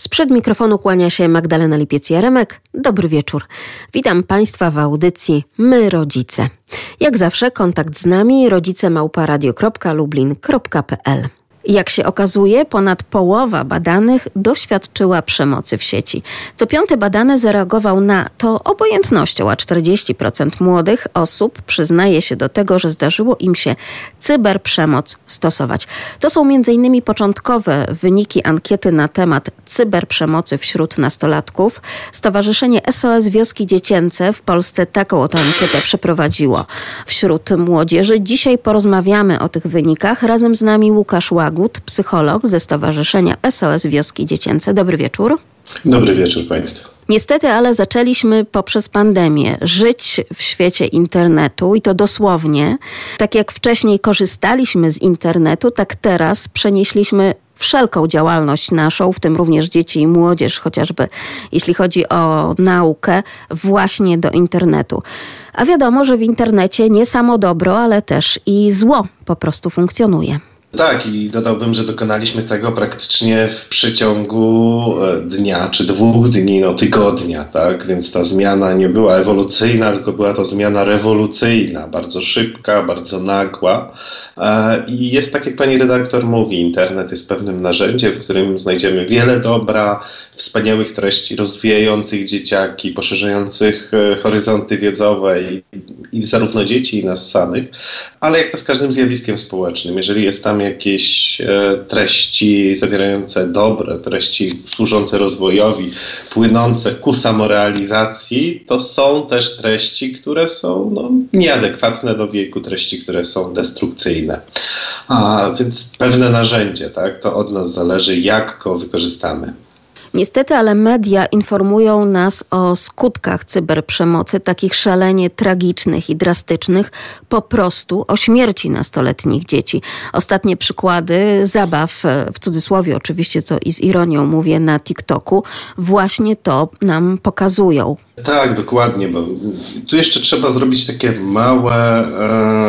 Sprzed mikrofonu kłania się Magdalena Lipiec-Jaremek. Dobry wieczór. Witam Państwa w audycji My Rodzice. Jak zawsze kontakt z nami rodzicemałparadio.lublin.pl jak się okazuje, ponad połowa badanych doświadczyła przemocy w sieci. Co piąty badany zareagował na to obojętnością, a 40% młodych osób przyznaje się do tego, że zdarzyło im się cyberprzemoc stosować. To są m.in. początkowe wyniki ankiety na temat cyberprzemocy wśród nastolatków. Stowarzyszenie SOS Wioski Dziecięce w Polsce taką oto ankietę przeprowadziło wśród młodzieży. Dzisiaj porozmawiamy o tych wynikach. Razem z nami Łukasz Łago psycholog ze Stowarzyszenia SOS Wioski Dziecięce. Dobry wieczór. Dobry wieczór Państwu. Niestety, ale zaczęliśmy poprzez pandemię żyć w świecie internetu i to dosłownie. Tak jak wcześniej korzystaliśmy z internetu, tak teraz przenieśliśmy wszelką działalność naszą, w tym również dzieci i młodzież, chociażby jeśli chodzi o naukę, właśnie do internetu. A wiadomo, że w internecie nie samo dobro, ale też i zło po prostu funkcjonuje. Tak, i dodałbym, że dokonaliśmy tego praktycznie w przeciągu e, dnia czy dwóch dni, no tygodnia, tak? Więc ta zmiana nie była ewolucyjna, tylko była to zmiana rewolucyjna, bardzo szybka, bardzo nagła. E, I jest tak, jak pani redaktor mówi, internet jest pewnym narzędziem, w którym znajdziemy wiele dobra, wspaniałych treści rozwijających dzieciaki, poszerzających e, horyzonty wiedzowe i, i zarówno dzieci, i nas samych, ale jak to z każdym zjawiskiem społecznym, jeżeli jest tam jakieś e, treści zawierające dobre, treści służące rozwojowi, płynące ku samorealizacji, to są też treści, które są no, nieadekwatne do wieku, treści, które są destrukcyjne. A więc pewne narzędzie, tak, to od nas zależy, jak go wykorzystamy. Niestety, ale media informują nas o skutkach cyberprzemocy, takich szalenie tragicznych i drastycznych, po prostu o śmierci nastoletnich dzieci. Ostatnie przykłady zabaw, w cudzysłowie oczywiście to i z ironią mówię, na TikToku, właśnie to nam pokazują. Tak, dokładnie, bo tu jeszcze trzeba zrobić takie małe,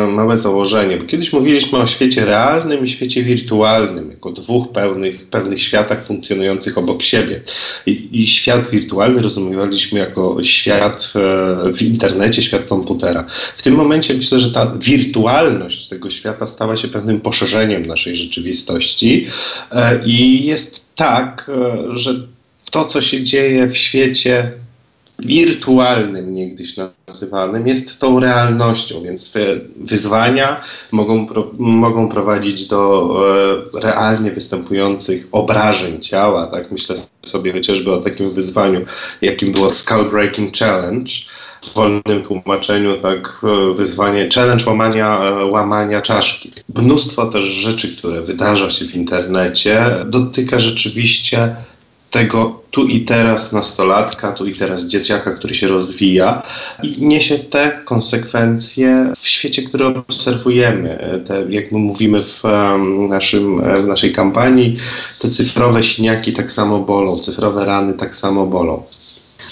e, małe założenie, bo kiedyś mówiliśmy o świecie realnym i świecie wirtualnym, jako dwóch pełnych, pewnych światach funkcjonujących obok siebie. I, I, świat wirtualny rozumiewaliśmy jako świat e, w internecie, świat komputera. W tym momencie myślę, że ta wirtualność tego świata stała się pewnym poszerzeniem naszej rzeczywistości e, i jest tak, że to, co się dzieje w świecie wirtualnym niegdyś nazywanym jest tą realnością, więc te wyzwania mogą, pro, mogą prowadzić do e, realnie występujących obrażeń ciała. Tak myślę sobie chociażby o takim wyzwaniu, jakim było Skull Breaking Challenge. W wolnym tłumaczeniu tak e, wyzwanie challenge łamania, e, łamania czaszki. Mnóstwo też rzeczy, które wydarza się w internecie, dotyka rzeczywiście tego tu i teraz nastolatka, tu i teraz dzieciaka, który się rozwija i niesie te konsekwencje w świecie, który obserwujemy. Te, jak my mówimy w, naszym, w naszej kampanii, te cyfrowe siniaki tak samo bolą, cyfrowe rany tak samo bolą.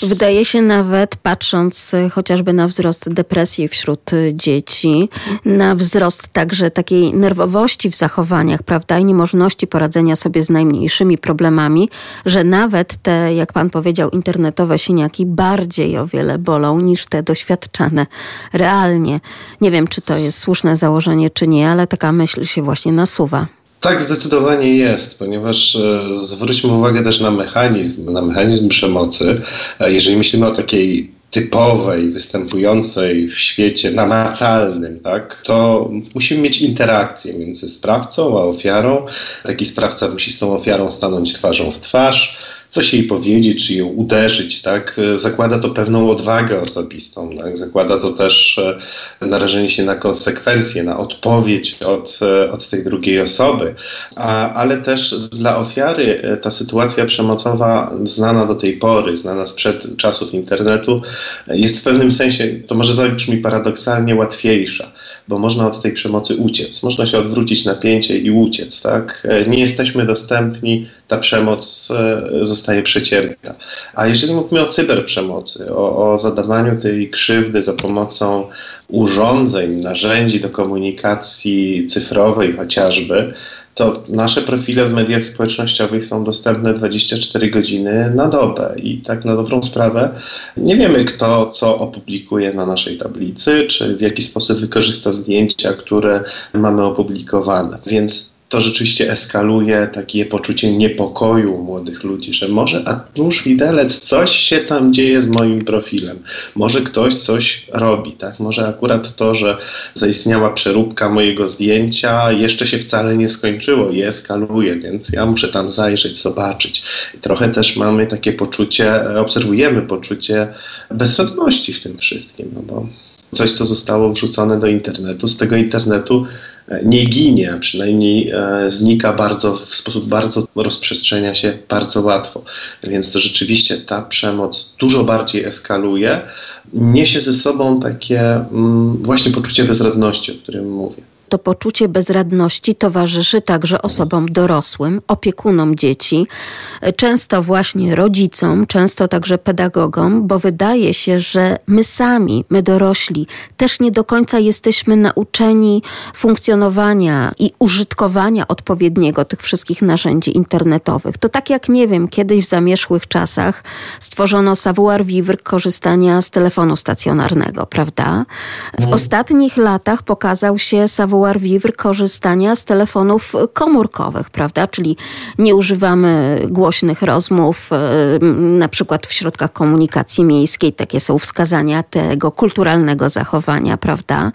Wydaje się nawet, patrząc y, chociażby na wzrost depresji wśród y, dzieci, na wzrost także takiej nerwowości w zachowaniach, prawda, i niemożności poradzenia sobie z najmniejszymi problemami, że nawet te, jak pan powiedział, internetowe siniaki bardziej o wiele bolą niż te doświadczane realnie. Nie wiem, czy to jest słuszne założenie, czy nie, ale taka myśl się właśnie nasuwa. Tak, zdecydowanie jest, ponieważ e, zwróćmy uwagę też na mechanizm, na mechanizm przemocy. E, jeżeli myślimy o takiej typowej, występującej w świecie namacalnym, tak, to musimy mieć interakcję między sprawcą a ofiarą. Taki sprawca musi z tą ofiarą stanąć twarzą w twarz coś jej powiedzieć, czy ją uderzyć, tak? Zakłada to pewną odwagę osobistą, tak? Zakłada to też e, narażenie się na konsekwencje, na odpowiedź od, e, od tej drugiej osoby, A, ale też dla ofiary e, ta sytuacja przemocowa znana do tej pory, znana sprzed czasów internetu, jest w pewnym sensie, to może zabrzmi paradoksalnie, łatwiejsza, bo można od tej przemocy uciec, można się odwrócić napięcie i uciec, tak? Nie jesteśmy dostępni ta przemoc e, zostaje przecierta. A jeżeli mówimy o cyberprzemocy, o, o zadawaniu tej krzywdy za pomocą urządzeń, narzędzi do komunikacji cyfrowej chociażby, to nasze profile w mediach społecznościowych są dostępne 24 godziny na dobę i tak na dobrą sprawę nie wiemy, kto co opublikuje na naszej tablicy, czy w jaki sposób wykorzysta zdjęcia, które mamy opublikowane. Więc to rzeczywiście eskaluje takie poczucie niepokoju młodych ludzi, że może, a nuż widelec, coś się tam dzieje z moim profilem. Może ktoś coś robi, tak? Może akurat to, że zaistniała przeróbka mojego zdjęcia jeszcze się wcale nie skończyło i eskaluje, więc ja muszę tam zajrzeć, zobaczyć. I trochę też mamy takie poczucie, obserwujemy poczucie bezradności w tym wszystkim, no bo coś, co zostało wrzucone do internetu, z tego internetu nie ginie, przynajmniej e, znika bardzo, w sposób bardzo rozprzestrzenia się bardzo łatwo. Więc to rzeczywiście ta przemoc dużo bardziej eskaluje, niesie ze sobą takie mm, właśnie poczucie bezradności, o którym mówię to poczucie bezradności towarzyszy także osobom dorosłym, opiekunom dzieci, często właśnie rodzicom, często także pedagogom, bo wydaje się, że my sami, my dorośli, też nie do końca jesteśmy nauczeni funkcjonowania i użytkowania odpowiedniego tych wszystkich narzędzi internetowych. To tak jak, nie wiem, kiedyś w zamierzchłych czasach stworzono savoir vivre korzystania z telefonu stacjonarnego, prawda? W mm. ostatnich latach pokazał się savoir savoir-vivre korzystania z telefonów komórkowych, prawda? Czyli nie używamy głośnych rozmów, e, na przykład w środkach komunikacji miejskiej, takie są wskazania tego kulturalnego zachowania, prawda?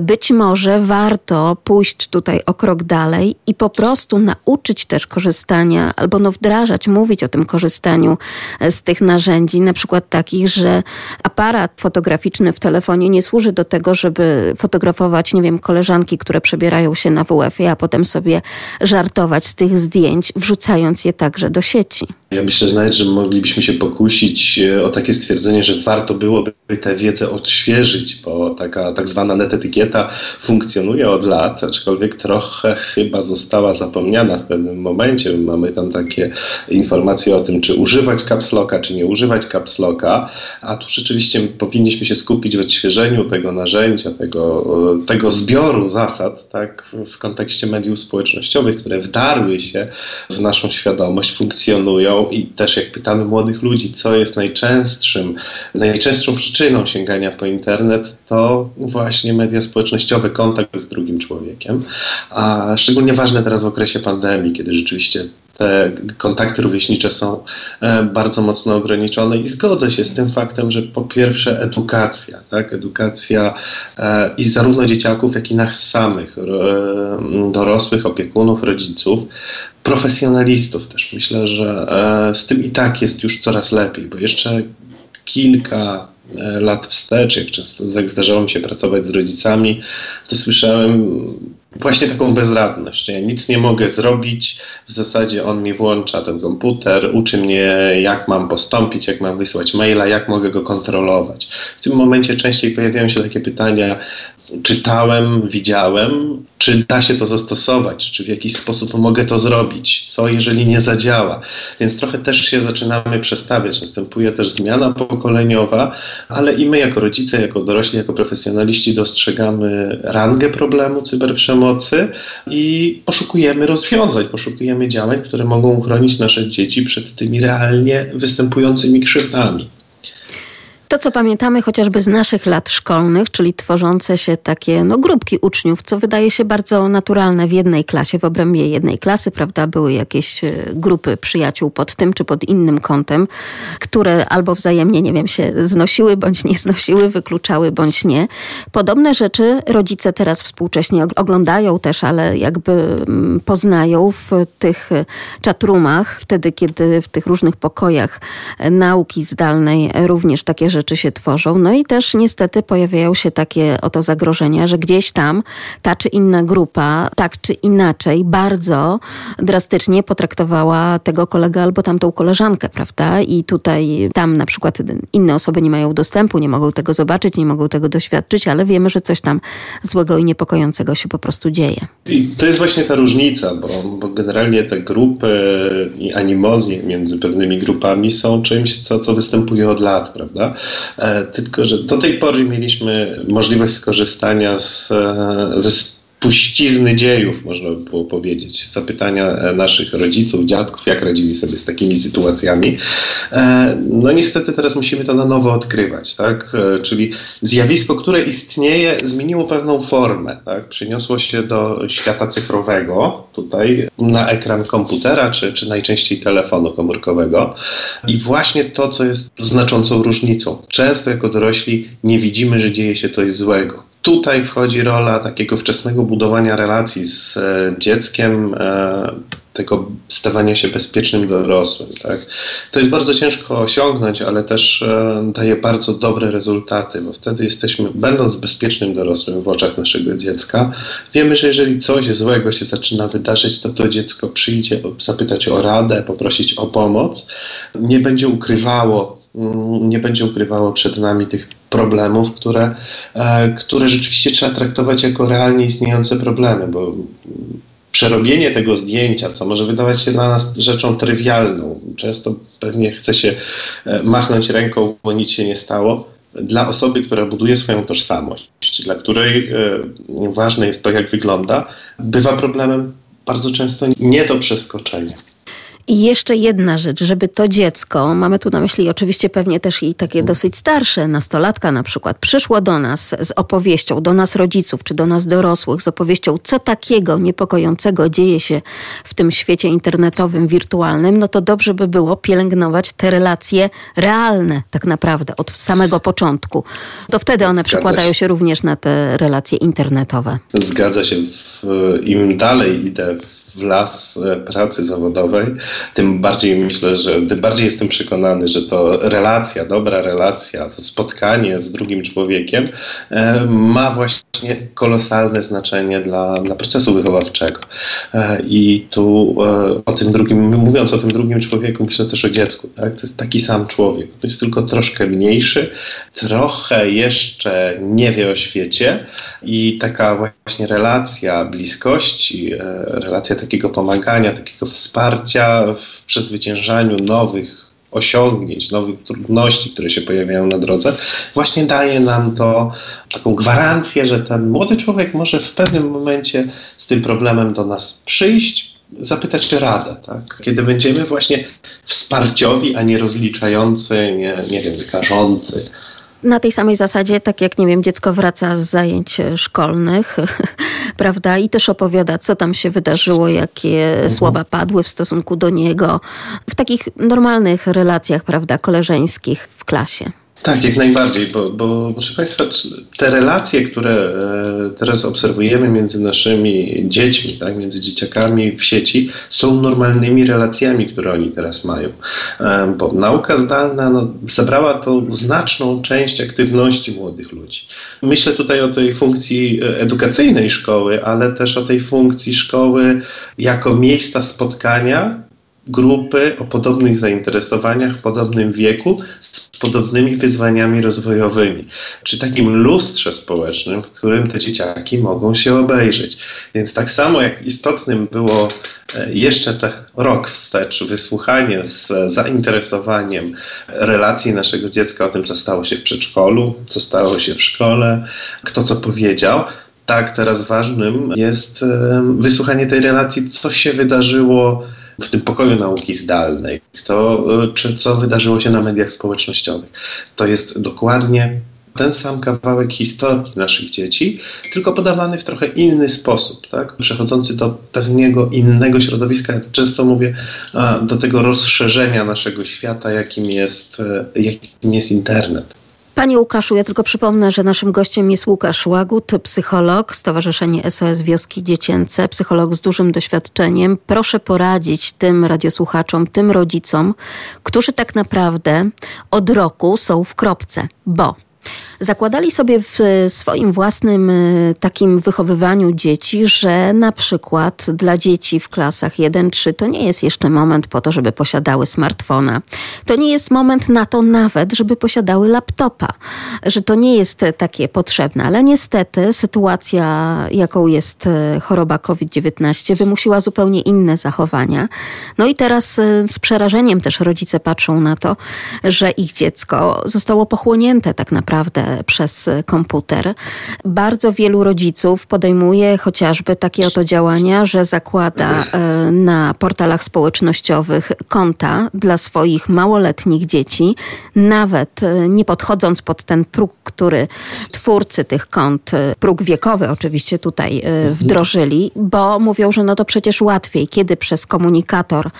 Być może warto pójść tutaj o krok dalej i po prostu nauczyć też korzystania, albo no wdrażać, mówić o tym korzystaniu e, z tych narzędzi, na przykład takich, że aparat fotograficzny w telefonie nie służy do tego, żeby fotografować, nie wiem, koleżanki które przebierają się na WF-ie, a potem sobie żartować z tych zdjęć, wrzucając je także do sieci. Ja myślę że nawet, że moglibyśmy się pokusić e, o takie stwierdzenie, że warto byłoby tę wiedzę odświeżyć, bo taka tak zwana netetykieta funkcjonuje od lat, aczkolwiek trochę chyba została zapomniana w pewnym momencie. Mamy tam takie informacje o tym, czy używać capslocka, czy nie używać capslocka, a tu rzeczywiście powinniśmy się skupić w odświeżeniu tego narzędzia, tego, tego zbioru zasad, tak, w kontekście mediów społecznościowych, które wdarły się w naszą świadomość, funkcjonują i też jak pytamy młodych ludzi, co jest najczęstszym, najczęstszą przyczyną sięgania po internet, to właśnie media społecznościowe, kontakt z drugim człowiekiem. A szczególnie ważne teraz w okresie pandemii, kiedy rzeczywiście te kontakty rówieśnicze są e, bardzo mocno ograniczone i zgodzę się z tym faktem, że po pierwsze edukacja, tak, edukacja e, i zarówno dzieciaków, jak i nas samych, e, dorosłych, opiekunów, rodziców, profesjonalistów też. Myślę, że z tym i tak jest już coraz lepiej, bo jeszcze kilka lat wstecz, jak często jak zdarzało mi się pracować z rodzicami, to słyszałem właśnie taką bezradność, że ja nic nie mogę zrobić, w zasadzie on mi włącza ten komputer, uczy mnie jak mam postąpić, jak mam wysłać maila, jak mogę go kontrolować. W tym momencie częściej pojawiają się takie pytania, czytałem, widziałem, czy da się to zastosować, czy w jakiś sposób mogę to zrobić, co jeżeli nie zadziała. Więc trochę też się zaczynamy przestawiać, następuje też zmiana pokoleniowa, ale i my jako rodzice, jako dorośli, jako profesjonaliści dostrzegamy rangę problemu cyberprzemocy i poszukujemy rozwiązań, poszukujemy działań, które mogą chronić nasze dzieci przed tymi realnie występującymi krzywdami. To, co pamiętamy chociażby z naszych lat szkolnych, czyli tworzące się takie no, grupki uczniów, co wydaje się bardzo naturalne w jednej klasie, w obrębie jednej klasy, prawda? Były jakieś e, grupy przyjaciół pod tym czy pod innym kątem, które albo wzajemnie, nie wiem, się znosiły bądź nie znosiły, wykluczały bądź nie. Podobne rzeczy rodzice teraz współcześnie oglądają też, ale jakby mm, poznają w tych chatroomach, wtedy kiedy w tych różnych pokojach nauki zdalnej również takie rzeczy rzeczy się tworzą. No i też niestety pojawiają się takie oto zagrożenia, że gdzieś tam ta czy inna grupa, tak czy inaczej, bardzo drastycznie potraktowała tego kolegę albo tamtą koleżankę, prawda? I tutaj tam na przykład inne osoby nie mają dostępu, nie mogą tego zobaczyć, nie mogą tego doświadczyć, ale wiemy, że coś tam złego i niepokojącego się po prostu dzieje. I to jest właśnie ta różnica, bo, bo generalnie te grupy i animozje między pewnymi grupami są czymś, co, co występuje od lat, prawda? E, tylko, że do tej pory mieliśmy możliwość skorzystania z, e, ze puścizny dziejów, można by było powiedzieć. Zapytania e, naszych rodziców, dziadków, jak radzili sobie z takimi sytuacjami. E, no niestety teraz musimy to na nowo odkrywać, tak? E, czyli zjawisko, które istnieje, zmieniło pewną formę, tak? Przyniosło się do świata cyfrowego, tutaj na ekran komputera, czy, czy najczęściej telefonu komórkowego. I właśnie to, co jest znaczącą różnicą. Często jako dorośli nie widzimy, że dzieje się coś złego tutaj wchodzi rola takiego wczesnego budowania relacji z e, dzieckiem, e, tego stawania się bezpiecznym dorosłym. Tak? To jest bardzo ciężko osiągnąć, ale też e, daje bardzo dobre rezultaty, bo wtedy jesteśmy, będąc bezpiecznym dorosłym w oczach naszego dziecka, wiemy, że jeżeli coś złego się zaczyna wydarzyć, to to dziecko przyjdzie zapytać o radę, poprosić o pomoc, nie będzie ukrywało mm, nie będzie ukrywało przed nami tych problemów, które, e, które rzeczywiście trzeba traktować jako realnie istniejące problemy, bo przerobienie tego zdjęcia, co może wydawać się dla nas rzeczą trywialną, często pewnie chce się e, machnąć ręką, bo nic się nie stało, dla osoby, która buduje swoją tożsamość, dla której e, ważne jest to, jak wygląda, bywa problemem bardzo często nie do przeskoczenia. I jeszcze jedna rzecz, żeby to dziecko, mamy tu na myśli oczywiście pewnie też i takie dosyć starsze, nastolatka na przykład, przyszło do nas z opowieścią, do nas rodziców czy do nas dorosłych z opowieścią, co takiego niepokojącego dzieje się w tym świecie internetowym, wirtualnym, no to dobrze by było pielęgnować te relacje realne tak naprawdę od samego początku. To wtedy one Zgadza przekładają się. się również na te relacje internetowe. Zgadza się. Im dalej idę w las e, pracy zawodowej, tym bardziej myślę, że tym bardziej jestem przekonany, że to relacja, dobra relacja, spotkanie z drugim człowiekiem e, ma właśnie kolosalne znaczenie dla, dla procesu wychowawczego. E, I tu o tym drugim, mówiąc o tym drugim człowieku, myślę też o dziecku. Tak? To jest taki sam człowiek, to jest tylko troszkę mniejszy, trochę jeszcze nie wie o świecie i taka właśnie relacja bliskości, relacja takiego pomagania, takiego wsparcia w przezwyciężaniu nowych osiągnięć, nowych trudności, które się pojawiają na drodze, właśnie daje nam to taką gwarancję, że ten młody człowiek może w pewnym momencie z tym problemem do nas przyjść, zapytać o radę, tak? kiedy będziemy właśnie wsparciowi, a nie rozliczający, nie, nie wiem, karzący na tej samej zasadzie, tak jak, nie wiem, dziecko wraca z zajęć szkolnych, prawda, i też opowiada, co tam się wydarzyło, jakie mhm. słowa padły w stosunku do niego, w takich normalnych relacjach, prawda, koleżeńskich w klasie. Tak, jak najbardziej, bo, bo proszę Państwa, te relacje, które e, teraz obserwujemy między naszymi dziećmi, tak, między dzieciakami w sieci, są normalnymi relacjami, które oni teraz mają. E, bo nauka zdalna no, zabrała tą znaczną część aktywności młodych ludzi. Myślę tutaj o tej funkcji e, edukacyjnej szkoły, ale też o tej funkcji szkoły jako miejsca spotkania grupy o podobnych zainteresowaniach, w podobnym wieku, z podobnymi wyzwaniami rozwojowymi, czy takim lustrze społecznym, w którym te dzieciaki mogą się obejrzeć. Więc tak samo jak istotnym było e, jeszcze ten rok wstecz wysłuchanie z zainteresowaniem relacji naszego dziecka o tym, co stało się w przedszkolu, co stało się w szkole, kto co powiedział, tak teraz ważnym jest e, wysłuchanie tej relacji, co się wydarzyło w tym pokoju nauki zdalnej, to, e, czy co wydarzyło się na mediach społecznościowych. To jest dokładnie ten sam kawałek historii naszych dzieci, tylko podawany w trochę inny sposób, tak? przechodzący do pewnego innego środowiska. Ja często mówię do tego rozszerzenia naszego świata, jakim jest, e, jakim jest internet. Panie Łukaszu, ja tylko przypomnę, że naszym gościem jest Łukasz Łagut, psycholog, Stowarzyszenie SOS Wioski Dziecięce, psycholog z dużym doświadczeniem. Proszę poradzić tym radiosłuchaczom, tym rodzicom, którzy tak naprawdę od roku są w kropce, bo zakładali sobie w swoim własnym e, takim wychowywaniu dzieci, że na przykład dla dzieci w klasach 1-3 to nie jest jeszcze moment po to, żeby posiadały smartfona. To nie jest moment na to nawet, żeby posiadały laptopa, że to nie jest takie potrzebne, ale niestety sytuacja, jaką jest e, choroba COVID-19, wymusiła zupełnie inne zachowania. No i teraz e, z przerażeniem też rodzice patrzą na to, że ich dziecko zostało pochłonięte tak naprawdę przez komputer. Bardzo wielu rodziców podejmuje chociażby takie oto działania, że zakłada e, na portalach społecznościowych konta dla swoich małoletnich dzieci, nawet e, nie podchodząc pod ten próg, który twórcy tych kont, e, próg wiekowy oczywiście tutaj wdrożyli, bo mówią, że no to przecież łatwiej, kiedy przez komunikator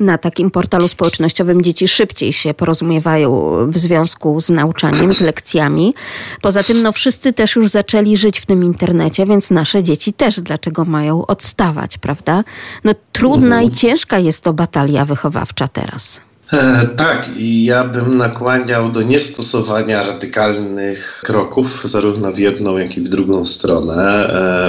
na takim portalu społecznościowym dzieci szybciej się porozumiewają w związku z nauczaniem, z lekcjami, Poza tym no, wszyscy też już zaczęli żyć w tym internecie, więc nasze dzieci też dlaczego mają odstawać, prawda? No trudna i ciężka jest to batalia wychowawcza teraz. E, tak, i ja bym nakłaniał do niestosowania radykalnych kroków, zarówno w jedną, jak i w drugą stronę.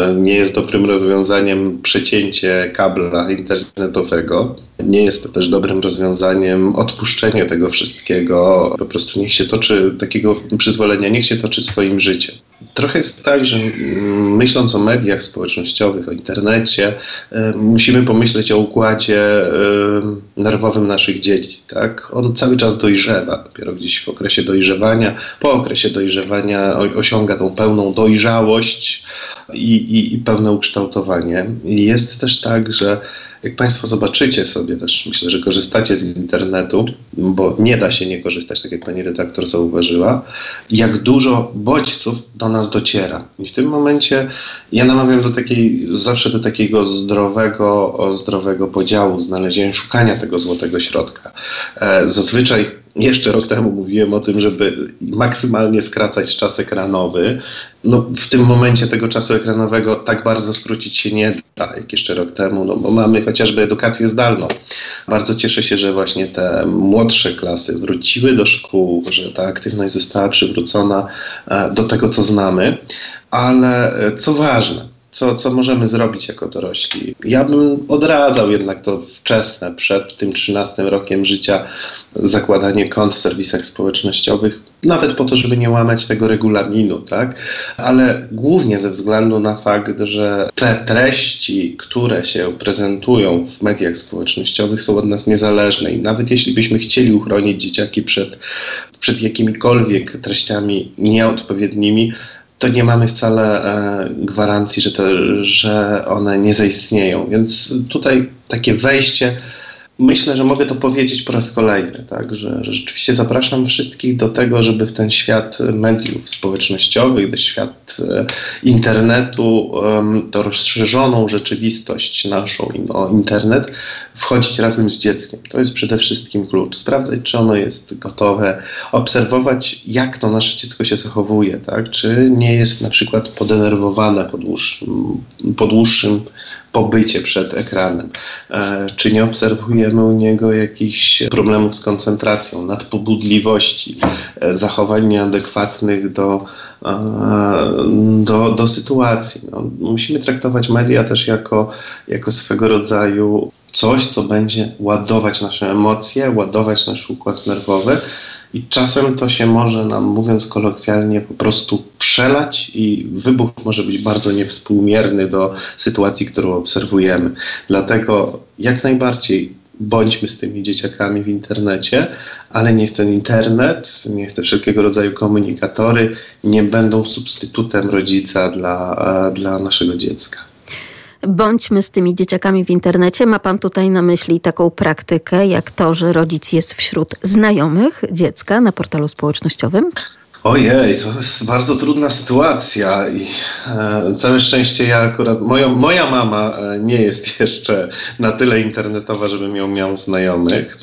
E, nie jest dobrym rozwiązaniem przecięcie kabla internetowego. Nie jest też dobrym rozwiązaniem odpuszczenie tego wszystkiego. Po prostu niech się toczy, takiego przyzwolenia, niech się toczy swoim życiem. Trochę jest tak, że mm, myśląc o mediach społecznościowych, o internecie, e, musimy pomyśleć o układzie nerwowym naszych dzieci tak? On cały czas dojrzewa, dopiero gdzieś w okresie dojrzewania, po okresie dojrzewania osiąga tą pełną dojrzałość i, i, i pełne ukształtowanie. Jest też tak, że jak Państwo zobaczycie sobie też, myślę, że korzystacie z internetu, bo nie da się nie korzystać, tak jak Pani redaktor zauważyła, jak dużo bodźców do nas dociera. I w tym momencie ja namawiam do takiej, zawsze do takiego zdrowego, zdrowego podziału, znalezienia, szukania tego złotego środka. E, zazwyczaj jeszcze rok temu mówiłem o tym, żeby maksymalnie skracać czas ekranowy. No, w tym momencie tego czasu ekranowego tak bardzo skrócić się nie da, jak jeszcze rok temu, no bo mamy chociażby edukację zdalną. Bardzo cieszę się, że właśnie te młodsze klasy wróciły do szkół, że ta aktywność została przywrócona e, do tego, co znamy. Ale e, co ważne, co, co możemy zrobić jako dorośli. Ja bym odradzał jednak to wczesne, przed tym 13 rokiem życia, zakładanie kont w serwisach społecznościowych, nawet po to, żeby nie łamać tego regulaminu, tak? Ale głównie ze względu na fakt, że te treści, które się prezentują w mediach społecznościowych są od nas niezależne i nawet jeśli byśmy chcieli uchronić dzieciaki przed, przed jakimikolwiek treściami nieodpowiednimi, to nie mamy wcale e, gwarancji, że, że one nie zaistnieją. Więc tutaj takie wejście Myślę, że mogę to powiedzieć po raz kolejny, tak, że, rzeczywiście zapraszam wszystkich do tego, żeby w ten świat mediów społecznościowych, do świat e, internetu, to rozszerzoną rzeczywistość naszą, o internet, wchodzić razem z dzieckiem. To jest przede wszystkim klucz. Sprawdzać, czy ono jest gotowe, obserwować, jak to nasze dziecko się zachowuje, tak, czy nie jest na przykład podenerwowane po dłuższym, po dłuższym pobycie przed ekranem? E, czy nie obserwujemy u niego jakichś problemów z koncentracją, nadpobudliwości, e, zachowań nieadekwatnych do, e, do, do sytuacji? No, musimy traktować media też jako, jako swego rodzaju coś, co będzie ładować nasze emocje, ładować nasz układ nerwowy i czasem to się może nam, mówiąc kolokwialnie, po prostu przelać i wybuch może być bardzo niewspółmierny do sytuacji, którą obserwujemy. Dlatego jak najbardziej bądźmy z tymi dzieciakami w internecie, ale niech ten internet, niech te wszelkiego rodzaju komunikatory nie będą substytutem rodzica dla, dla naszego dziecka bądźmy z tymi dzieciakami w internecie. Ma pan tutaj na myśli taką praktykę, jak to, że rodzic jest wśród znajomych dziecka na portalu społecznościowym? Ojej, to jest bardzo trudna sytuacja i e, całe szczęście ja akurat, moja, moja mama e, nie jest jeszcze na tyle internetowa, żebym ją miał znajomych.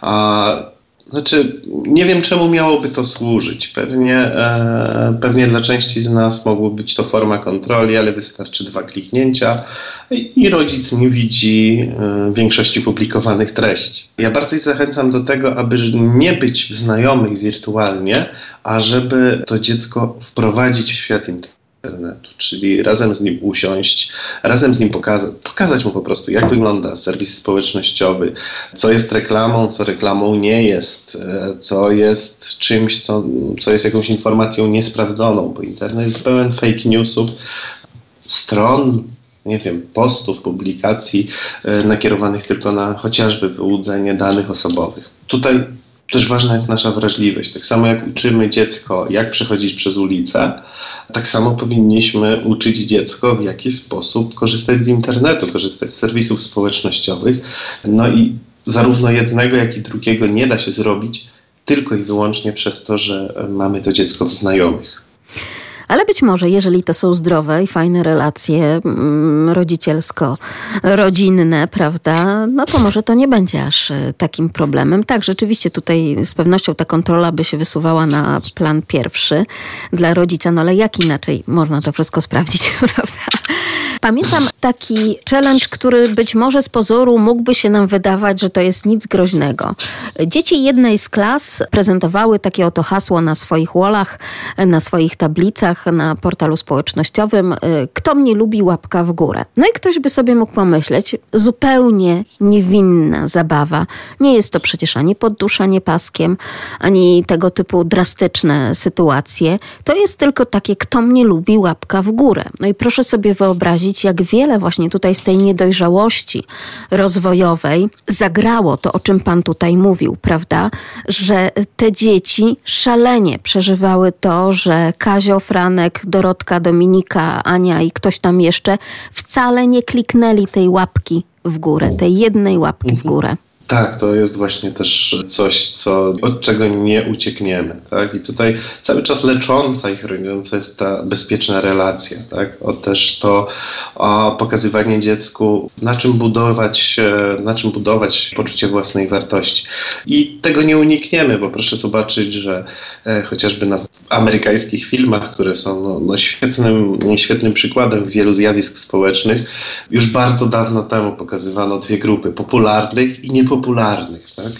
A Znaczy, nie wiem czemu miałoby to służyć. Pewnie, e, pewnie dla części z nas mogłoby być to forma kontroli, ale wystarczy dwa kliknięcia i, i rodzic nie widzi e, większości publikowanych treści. Ja bardzo zachęcam do tego, aby nie być znajomych wirtualnie, a żeby to dziecko wprowadzić w świat internetu internetu, czyli razem z nim usiąść, razem z nim pokaza pokazać mu po prostu, jak wygląda serwis społecznościowy, co jest reklamą, co reklamą nie jest, e, co jest czymś, co, co jest jakąś informacją niesprawdzoną, bo internet jest pełen fake newsów, stron, nie wiem, postów, publikacji e, nakierowanych tylko na chociażby wyłudzenie danych osobowych. Tutaj też ważna jest nasza wrażliwość. Tak samo jak uczymy dziecko, jak przechodzić przez ulicę, tak samo powinniśmy uczyć dziecko, w jaki sposób korzystać z internetu, korzystać z serwisów społecznościowych. No i zarówno jednego, jak i drugiego nie da się zrobić tylko i wyłącznie przez to, że mamy to dziecko w znajomych. Ale być może, jeżeli to są zdrowe i fajne relacje mm, rodzicielsko-rodzinne, prawda, no to może to nie będzie aż e, takim problemem. Tak, rzeczywiście tutaj z pewnością ta kontrola by się wysuwała na plan pierwszy dla rodzica, no ale jak inaczej można to wszystko sprawdzić, prawda? Pamiętam taki challenge, który być może z pozoru mógłby się nam wydawać, że to jest nic groźnego. Dzieci jednej z klas prezentowały takie oto hasło na swoich wallach, na swoich tablicach, na portalu społecznościowym: y, Kto mnie lubi, łapka w górę. No i ktoś by sobie mógł pomyśleć, zupełnie niewinna zabawa. Nie jest to przecież ani podduszanie paskiem, ani tego typu drastyczne sytuacje. To jest tylko takie, kto mnie lubi, łapka w górę. No i proszę sobie wyobrazić, jak wiele właśnie tutaj z tej niedojrzałości rozwojowej zagrało to, o czym Pan tutaj mówił, prawda? Że te dzieci szalenie przeżywały to, że Kazio, Franek, Dorotka, Dominika, Ania i ktoś tam jeszcze wcale nie kliknęli tej łapki w górę, tej jednej łapki w mhm. górę. Tak, to jest właśnie też coś, co, od czego nie uciekniemy. Tak? I tutaj cały czas lecząca i chroniąca jest ta bezpieczna relacja. Tak? O też to o pokazywanie dziecku, na czym budować, na czym budować poczucie własnej wartości. I tego nie unikniemy, bo proszę zobaczyć, że e, chociażby na amerykańskich filmach, które są no, no świetnym, świetnym przykładem wielu zjawisk społecznych, już bardzo dawno temu pokazywano dwie grupy popularnych i niepopularnych popularnych. Tak?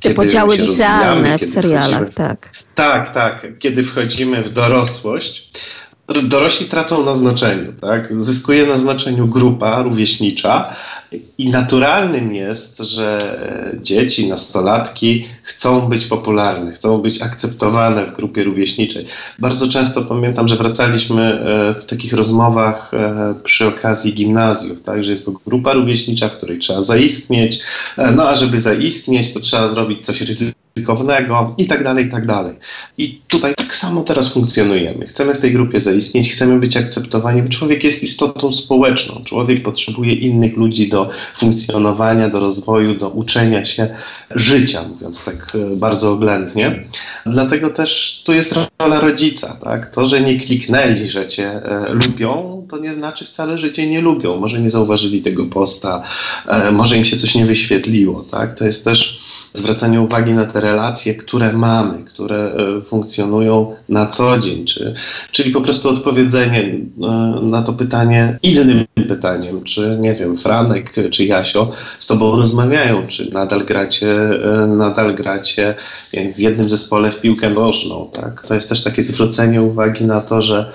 Te podziały licealne w serialach, tak. Tak, tak. Kiedy wchodzimy w dorosłość, dorośli tracą na znaczeniu, tak? Zyskuje na znaczeniu grupa rówieśnicza i naturalnym jest, że dzieci, nastolatki chcą być popularne, chcą być akceptowane w grupie rówieśniczej. Bardzo często pamiętam, że wracaliśmy e, w takich rozmowach e, przy okazji gimnazjów, tak? Że jest to grupa rówieśnicza, w której trzeba zaistnieć, e, no a żeby zaistnieć, to trzeba zrobić coś ryzykownego ryzykownego i tak dalej, i tak dalej. I tutaj tak samo teraz funkcjonujemy. Chcemy w tej grupie zaistnieć, chcemy być akceptowani, bo człowiek jest istotą społeczną. Człowiek potrzebuje innych ludzi do funkcjonowania, do rozwoju, do uczenia się życia, mówiąc tak e, bardzo oględnie. Dlatego też tu jest rola rodzica. Tak? To, że nie kliknęli, że cię e, lubią, to nie znaczy wcale, że cię nie lubią. Może nie zauważyli tego posta, e, może im się coś nie wyświetliło. Tak? To jest też zwracanie uwagi na te relacje, które mamy, które e, funkcjonują na co dzień, czy, czyli po prostu odpowiedzenie e, na to pytanie innym pytaniem, czy nie wiem, Franek czy Jasio z tobą rozmawiają, czy nadal gracie, e, nadal gracie w jednym zespole w piłkę nożną, tak? To jest też takie zwrócenie uwagi na to, że,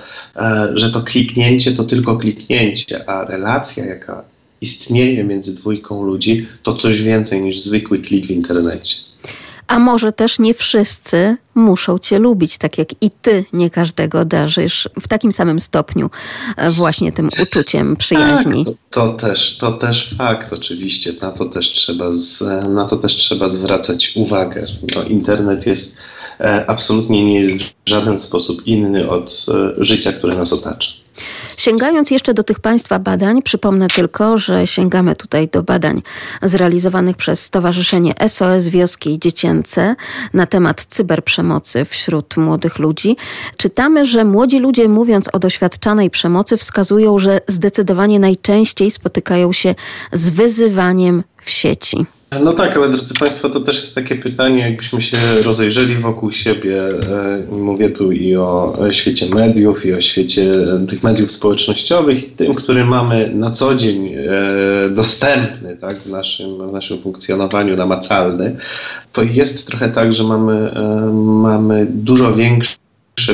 że to kliknięcie to tylko kliknięcie, a relacja, jaka istnieje między dwójką ludzi, to coś więcej niż zwykły klik w internecie. A może też nie wszyscy muszą Cię lubić, tak jak i Ty nie każdego darzysz w takim samym stopniu e, właśnie tym uczuciem przyjaźni. Tak, to, to, też, to też fakt oczywiście. Na to też trzeba, z, na to też trzeba zwracać uwagę. Internet jest e, absolutnie nie jest w żaden sposób inny od e, życia, które nas otacza. Sięgając jeszcze do tych Państwa badań, przypomnę tylko, że sięgamy tutaj do badań zrealizowanych przez Stowarzyszenie SOS Wioski Dziecięce na temat cyberprzemocy wśród młodych ludzi. Czytamy, że młodzi ludzie mówiąc o doświadczanej przemocy wskazują, że zdecydowanie najczęściej spotykają się z wyzywaniem w sieci. No tak, ale drodzy Państwo, to też jest takie pytanie, jakbyśmy się rozejrzeli wokół siebie. E, mówię tu i o świecie mediów, i o świecie tych mediów społecznościowych, i tym, który mamy na co dzień e, dostępny tak, w, naszym, w naszym funkcjonowaniu namacalny. To jest trochę tak, że mamy, e, mamy dużo większe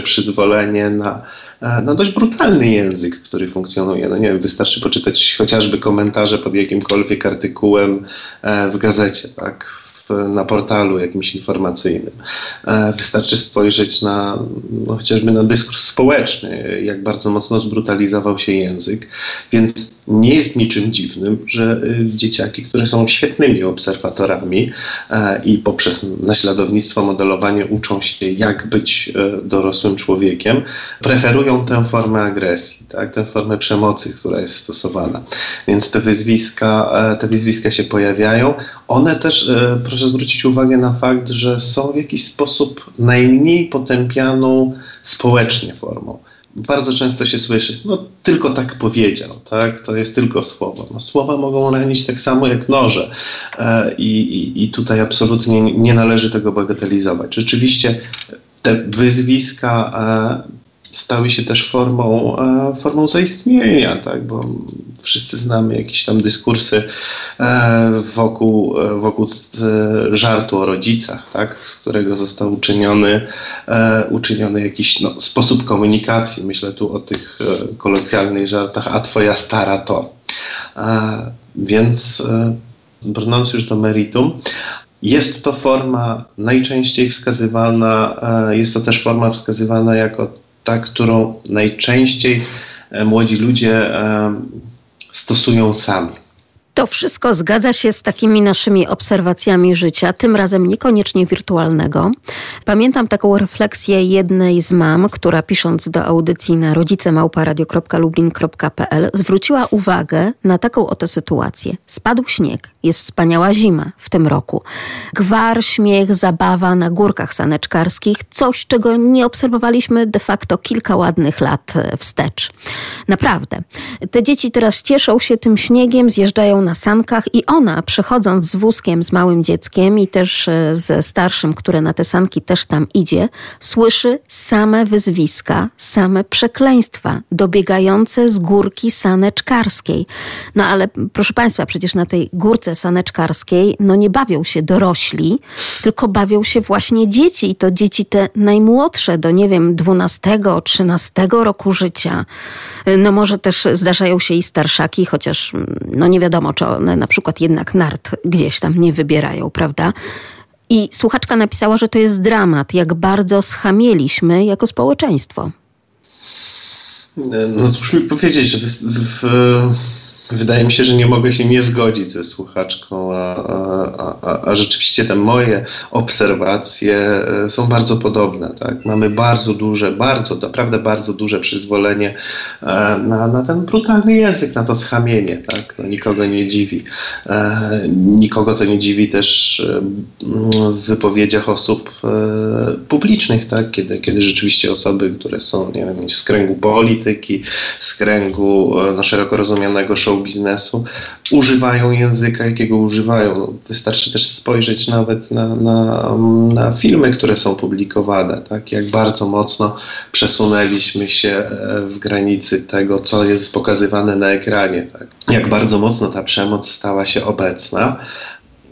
przyzwolenie na, na dość brutalny język, który funkcjonuje. No nie wiem, wystarczy poczytać chociażby komentarze pod jakimkolwiek artykułem e, w gazecie, tak? na portalu jakimś informacyjnym. E, wystarczy spojrzeć na no, chociażby na dyskurs społeczny, jak bardzo mocno zbrutalizował się język, więc nie jest niczym dziwnym, że y, dzieciaki, które są świetnymi obserwatorami e, i poprzez naśladownictwo, modelowanie uczą się, jak być e, dorosłym człowiekiem, preferują tę formę agresji, tak, tę formę przemocy, która jest stosowana. Więc te wyzwiska, e, te wyzwiska się pojawiają. One też, proszę zwrócić uwagę na fakt, że są w jakiś sposób najmniej potępianą społecznie formą bardzo często się słyszy, no tylko tak powiedział, tak? To jest tylko słowo. No, słowa mogą ranić tak samo jak noże e, i, i, tutaj absolutnie nie należy tego bagatelizować. Rzeczywiście te wyzwiska e, stały się też formą, e, formą zaistnienia, tak? bo wszyscy znamy jakieś tam dyskursy e, wokół, e, wokół żartu o rodzicach, tak? z którego został uczyniony, uczyniony jakiś no, sposób komunikacji. Myślę tu o tych kolokwialnych żartach, a twoja stara to. Więc brnąc już do meritum, jest to forma najczęściej wskazywana, jest to też forma wskazywana jako ta, którą najczęściej e, młodzi ludzie e, stosują sami. To wszystko zgadza się z takimi naszymi obserwacjami życia, tym razem niekoniecznie wirtualnego. Pamiętam taką refleksję jednej z mam, która pisząc do audycji na rodzicemałparadio.lublin.pl zwróciła uwagę na taką oto sytuację. Spadł śnieg, jest wspaniała zima w tym roku. Gwar, śmiech, zabawa na górkach saneczkarskich, coś czego nie obserwowaliśmy de facto kilka ładnych lat wstecz. Naprawdę. Te dzieci teraz cieszą się tym śniegiem, zjeżdżają na sankach i ona, przechodząc z wózkiem z małym dzieckiem i też e, ze starszym, które na te sanki też tam idzie, słyszy same wyzwiska, same przekleństwa dobiegające z górki saneczkarskiej. No ale proszę Państwa, przecież na tej górce saneczkarskiej no nie bawią się dorośli, tylko bawią się właśnie dzieci i to dzieci te najmłodsze do nie wiem 12, 13 roku życia. No może też zdarzają się i starszaki, chociaż no nie wiadomo czy one na przykład jednak nart gdzieś tam nie wybierają, prawda? I słuchaczka napisała, że to jest dramat, jak bardzo schamieliśmy jako społeczeństwo. No cóż mi powiedzieć, że w, w, Wydaje mi się, że nie mogę się nie zgodzić ze słuchaczką, a, a, a, a, rzeczywiście te moje obserwacje e, są bardzo podobne. Tak? Mamy bardzo duże, bardzo, naprawdę bardzo duże przyzwolenie e, na, na ten brutalny język, na to schamienie. Tak? No, nikogo nie dziwi. E, nikogo to nie dziwi też w wypowiedziach osób publicznych, tak? kiedy, kiedy rzeczywiście osoby, które są nie wiem, z kręgu polityki, z kręgu no, szeroko rozumianego show biznesu używają języka, jakiego używają. Wystarczy też spojrzeć nawet na, na, na filmy, które są publikowane, tak? jak bardzo mocno przesunęliśmy się e, w granicy tego, co jest pokazywane na ekranie. Tak? Jak bardzo mocno ta przemoc stała się obecna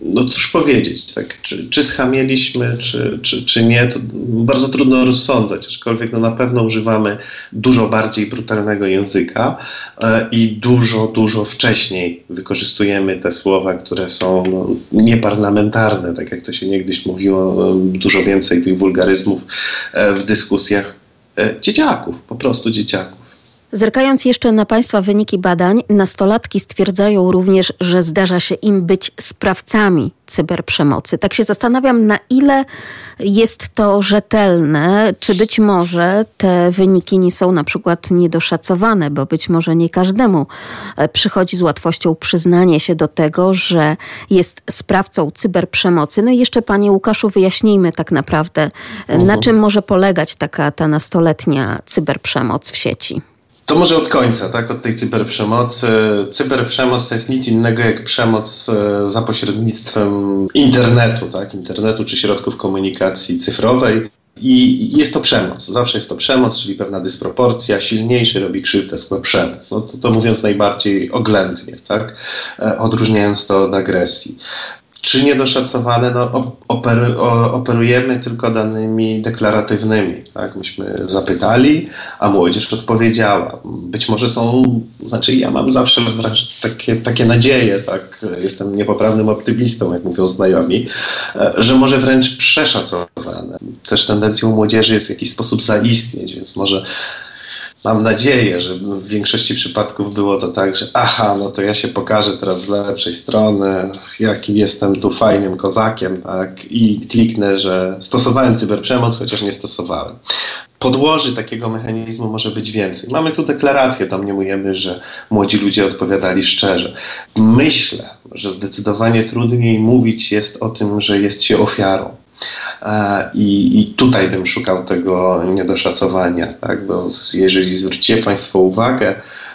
no cóż powiedzieć, tak, czy, czy schamieliśmy, czy, czy, czy nie, to bardzo trudno rozsądzać, aczkolwiek no, na pewno używamy dużo bardziej brutalnego języka e, i dużo, dużo wcześniej wykorzystujemy te słowa, które są no, nieparlamentarne, tak jak to się niegdyś mówiło, e, dużo więcej tych wulgaryzmów e, w dyskusjach dzieciaków, po prostu dzieciaków. Zerkając jeszcze na Państwa wyniki badań, nastolatki stwierdzają również, że zdarza się im być sprawcami cyberprzemocy. Tak się zastanawiam, na ile jest to rzetelne, czy być może te wyniki nie są na przykład niedoszacowane, bo być może nie każdemu e, przychodzi z łatwością przyznanie się do tego, że jest sprawcą cyberprzemocy. No i jeszcze Panie Łukaszu wyjaśnijmy tak naprawdę, na mhm. czym może polegać taka ta nastoletnia cyberprzemoc w sieci. To może od końca, tak? Od tej cyberprzemocy. Cyberprzemoc to jest nic innego jak przemoc e, za pośrednictwem internetu, tak? Internetu czy środków komunikacji cyfrowej. I jest to przemoc. Zawsze jest to przemoc, czyli pewna dysproporcja. Silniejszy robi krzywdę słabszemu. No to, to mówiąc najbardziej oględnie, tak? E, odróżniając to od agresji. Czy niedoszacowane? No, opery, operujemy tylko danymi deklaratywnymi. Tak? Myśmy zapytali, a młodzież odpowiedziała. Być może są, znaczy ja mam zawsze takie, takie nadzieje, tak? jestem niepoprawnym optymistą, jak mówią znajomi, e, że może wręcz przeszacowane. Też tendencją młodzieży jest w jakiś sposób zaistnieć, więc może Mam nadzieję, że w większości przypadków było to tak, że aha, no to ja się pokażę teraz z lepszej strony, jakim jestem tu fajnym kozakiem, tak, i kliknę, że stosowałem cyberprzemoc, chociaż nie stosowałem. Podłoży takiego mechanizmu może być więcej. Mamy tu deklarację, tam nie mówimy, że młodzi ludzie odpowiadali szczerze. Myślę, że zdecydowanie trudniej mówić jest o tym, że jest się ofiarą. E, I, I, tutaj bym szukał tego niedoszacowania, tak? bo jeżeli zwrócicie Państwo uwagę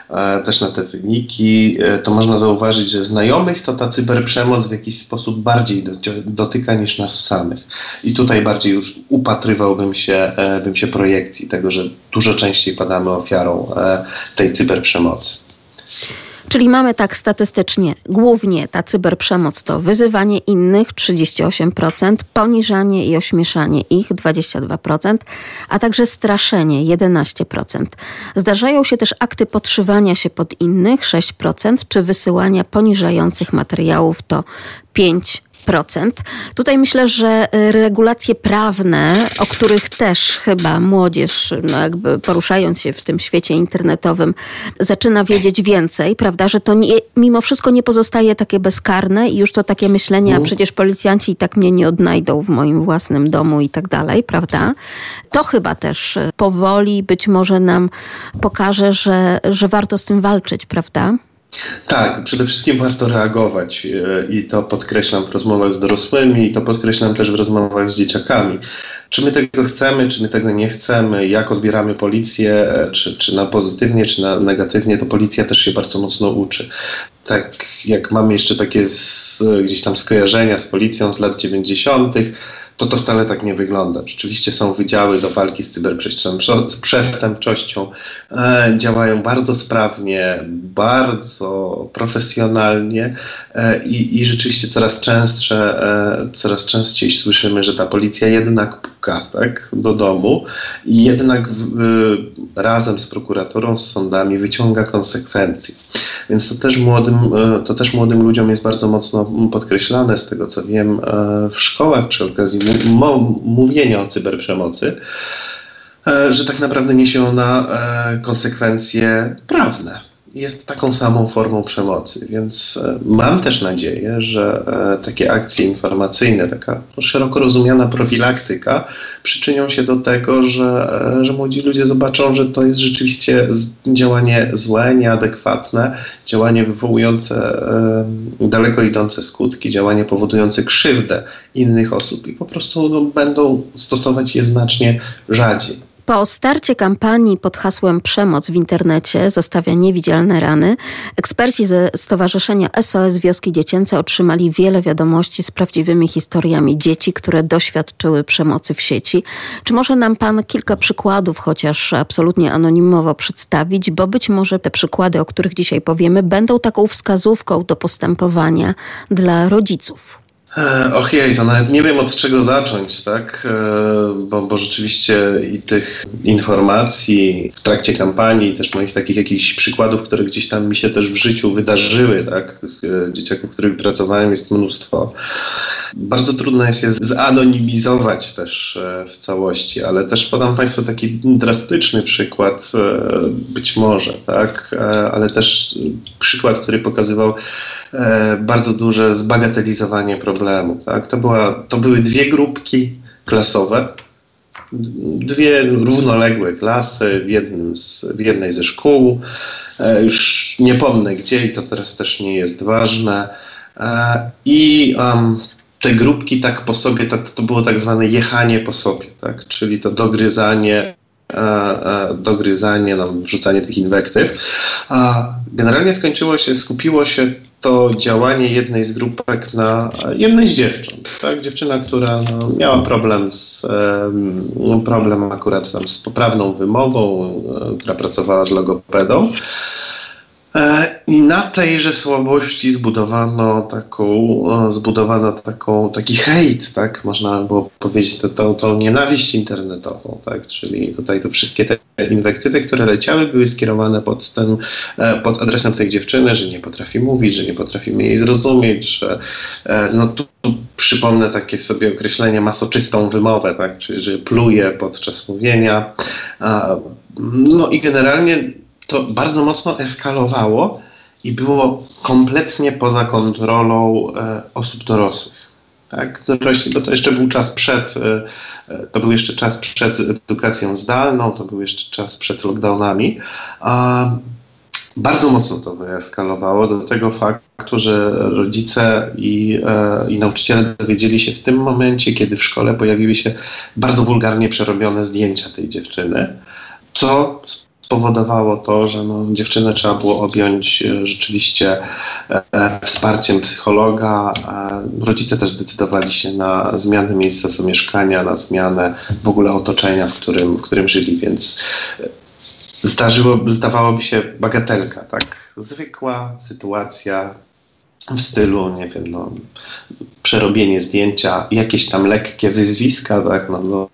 e, też na te wyniki, e, to można zauważyć, że znajomych to ta cyberprzemoc w jakiś sposób bardziej dotyka niż nas samych. I tutaj bardziej już upatrywałbym się, bym się projekcji tego, że dużo częściej padamy ofiarą tej cyberprzemocy. Czyli mamy tak statystycznie, głównie ta cyberprzemoc to wyzywanie innych 38%, poniżanie i ośmieszanie ich 22%, a także straszenie 11%. Zdarzają się też akty podszywania się pod innych 6%, czy wysyłania poniżających materiałów to 5%. Tutaj myślę, że y, regulacje prawne, o których też chyba młodzież, no jakby poruszając się w tym świecie internetowym, zaczyna wiedzieć więcej, prawda, że to nie, mimo wszystko nie pozostaje takie bezkarne i już to takie myślenie, a mhm. przecież policjanci i tak mnie nie odnajdą w moim własnym domu i tak dalej, prawda? To chyba też y, powoli być może nam pokaże, że, że warto z tym walczyć, prawda? Tak, przede wszystkim warto reagować e, i to podkreślam w rozmowach z dorosłymi i to podkreślam też w rozmowach z dzieciakami. Czy my tego chcemy, czy my tego nie chcemy, jak odbieramy policję, e, czy, czy na pozytywnie, czy na negatywnie, to policja też się bardzo mocno uczy. Tak jak mamy jeszcze takie z, gdzieś tam skojarzenia z policją z lat 90., to to wcale tak nie wygląda. Rzeczywiście są wydziały do walki z cyberprzestępczością, e, działają bardzo sprawnie, bardzo profesjonalnie e, i, i, rzeczywiście coraz częstsze, e, coraz częściej słyszymy, że ta policja jednak puka tak, do domu i jednak w, razem z prokuraturą, z sądami wyciąga konsekwencje. Więc to też młodym, e, to też młodym ludziom jest bardzo mocno podkreślane z tego, co wiem e, w szkołach przy okazji mówienia o cyberprzemocy, że tak naprawdę niesie ona konsekwencje prawne jest taką samą formą przemocy, więc e, mam też nadzieję, że e, takie akcje informacyjne, taka szeroko rozumiana profilaktyka przyczynią się do tego, że, e, że młodzi ludzie zobaczą, że to jest rzeczywiście działanie złe, nieadekwatne, działanie wywołujące daleko idące skutki, działanie powodujące krzywdę innych osób i po prostu no, będą stosować je znacznie rzadziej. Po starcie kampanii pod hasłem Przemoc w internecie zostawia niewidzialne rany, eksperci ze Stowarzyszenia SOS Wioski Dziecięce otrzymali wiele wiadomości z prawdziwymi historiami dzieci, które doświadczyły przemocy w sieci. Czy może nam Pan kilka przykładów, chociaż absolutnie anonimowo przedstawić, bo być może te przykłady, o których dzisiaj powiemy, będą taką wskazówką do postępowania dla rodziców? E, Ojej, to nawet nie wiem od czego zacząć, tak? E, bo, bo rzeczywiście i tych informacji w trakcie kampanii, też moich takich jakichś przykładów, które gdzieś tam mi się też w życiu wydarzyły, tak? Z e, dzieciaków, których pracowałem, jest mnóstwo. Bardzo trudno jest je zanonimizować też w całości, ale też podam Państwu taki drastyczny przykład, być może, tak? Ale też przykład, który pokazywał bardzo duże zbagatelizowanie problemu. Tak? To, była, to były dwie grupki klasowe, dwie równoległe klasy w, z, w jednej ze szkół. E, już nie pomnę gdzie i to teraz też nie jest ważne. E, I um, te grupki tak po sobie, to, to było tak zwane jechanie po sobie, tak? czyli to dogryzanie dogryzanie, no, wrzucanie tych inwektyw. Generalnie skończyło się, skupiło się to działanie jednej z grupek na jednej z dziewcząt. Tak? Dziewczyna, która no, miała problem z problem akurat tam z poprawną wymową, e, która pracowała z logopedą. E, I na tejże słabości zbudowano taką, e, zbudowano taką, taki hejt, tak? Można było powiedzieć, to, to, to nienawiść internetową, tak? Czyli tutaj to wszystkie te inwektywy, które leciały, były skierowane pod ten, e, pod adresem tej dziewczyny, że nie potrafi mówić, że nie potrafimy jej zrozumieć, że no tu, tu przypomnę takie sobie określenie masoczystą wymowę, tak? Czyli że pluje podczas mówienia. No i generalnie to bardzo mocno eskalowało i było kompletnie poza kontrolą e, osób dorosłych. Tak? Bo to jeszcze był czas przed, e, e, to był jeszcze czas przed edukacją zdalną, to był jeszcze czas przed lockdownami. A bardzo mocno to wyeskalowało do tego faktu, że rodzice i, e, i nauczyciele dowiedzieli się w tym momencie, kiedy w szkole pojawiły się bardzo wulgarnie przerobione zdjęcia tej dziewczyny, co spowodowało to, że no, dziewczynę trzeba było objąć e, rzeczywiście e, wsparciem psychologa. Rodzice też zdecydowali się na zmianę miejsca mieszkania, na zmianę w ogóle otoczenia, w którym, w którym żyli, więc e, zdarzyło, zdawałoby się bagatelka, tak? Zwykła sytuacja w stylu, nie wiem, no, przerobienie zdjęcia, jakieś tam lekkie wyzwiska, tak, no, no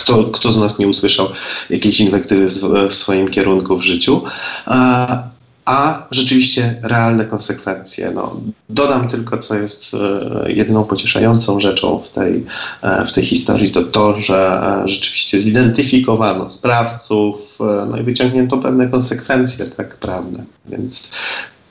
kto, kto z nas nie usłyszał jakiejś inwektywy w, swoim kierunku w życiu? A, a rzeczywiście realne konsekwencje. No, dodam tylko, co jest e, jedyną pocieszającą rzeczą w tej, e, w tej historii, to to, że e, rzeczywiście zidentyfikowano sprawców, no i wyciągnięto pewne konsekwencje tak prawne. Więc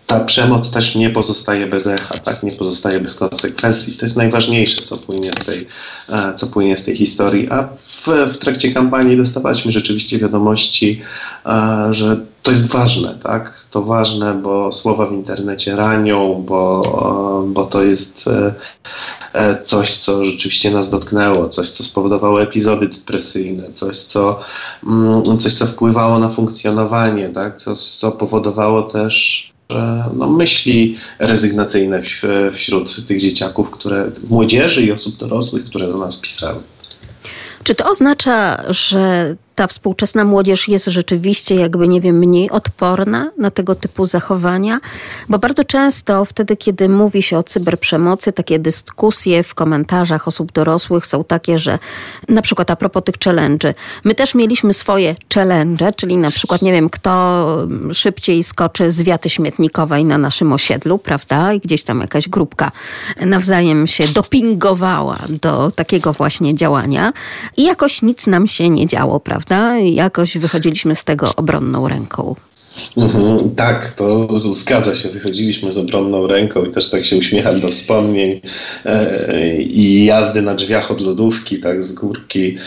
ta przemoc też nie pozostaje bez echa, tak? nie pozostaje bez konsekwencji. To jest najważniejsze, co płynie z tej, e, co płynie z tej historii. A w, w trakcie kampanii dostawaliśmy rzeczywiście wiadomości, e, że to jest ważne, tak? To ważne, bo słowa w internecie ranią, bo, e, bo to jest coś, co rzeczywiście nas dotknęło, coś, co spowodowało epizody depresyjne, coś, co, mm, coś, co wpływało na funkcjonowanie, tak? co, co powodowało też no, myśli rezygnacyjne wśród tych dzieciaków, które, młodzieży i osób dorosłych, które do nas pisały. Czy to oznacza, że ta współczesna młodzież jest rzeczywiście jakby, nie wiem, mniej odporna na tego typu zachowania? Bo bardzo często wtedy, kiedy mówi się o cyberprzemocy, takie dyskusje w komentarzach osób dorosłych są takie, że na przykład a propos tych challenge, my też mieliśmy swoje challenge, czyli na przykład, nie wiem, kto szybciej skoczy z wiaty śmietnikowej na naszym osiedlu, prawda? I gdzieś tam jakaś grupka nawzajem się dopingowała do takiego właśnie działania i jakoś nic nam się nie działo, prawda? Prawda? I jakoś wychodziliśmy z tego obronną ręką. Mhm, tak, to zgadza się. Wychodziliśmy z obronną ręką i też tak się uśmiecham do wspomnień e, i jazdy na drzwiach od lodówki, tak z górki.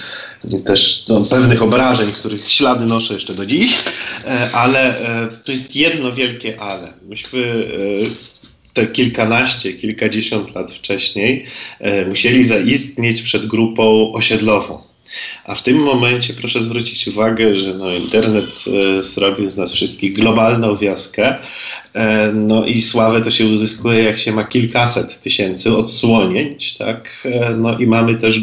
I też no, pewnych obrażeń, których ślady noszę jeszcze do dziś, e, ale e, to jest jedno wielkie ale. Myśmy e, te kilkanaście, kilkadziesiąt lat wcześniej e, musieli zaistnieć przed grupą osiedlową a w tym momencie proszę zwrócić uwagę, że no, internet e, zrobił z nas wszystkich globalną wioskę. E, no i sławę to się uzyskuje, jak się ma kilkaset tysięcy odsłonięć, tak? E, no i mamy też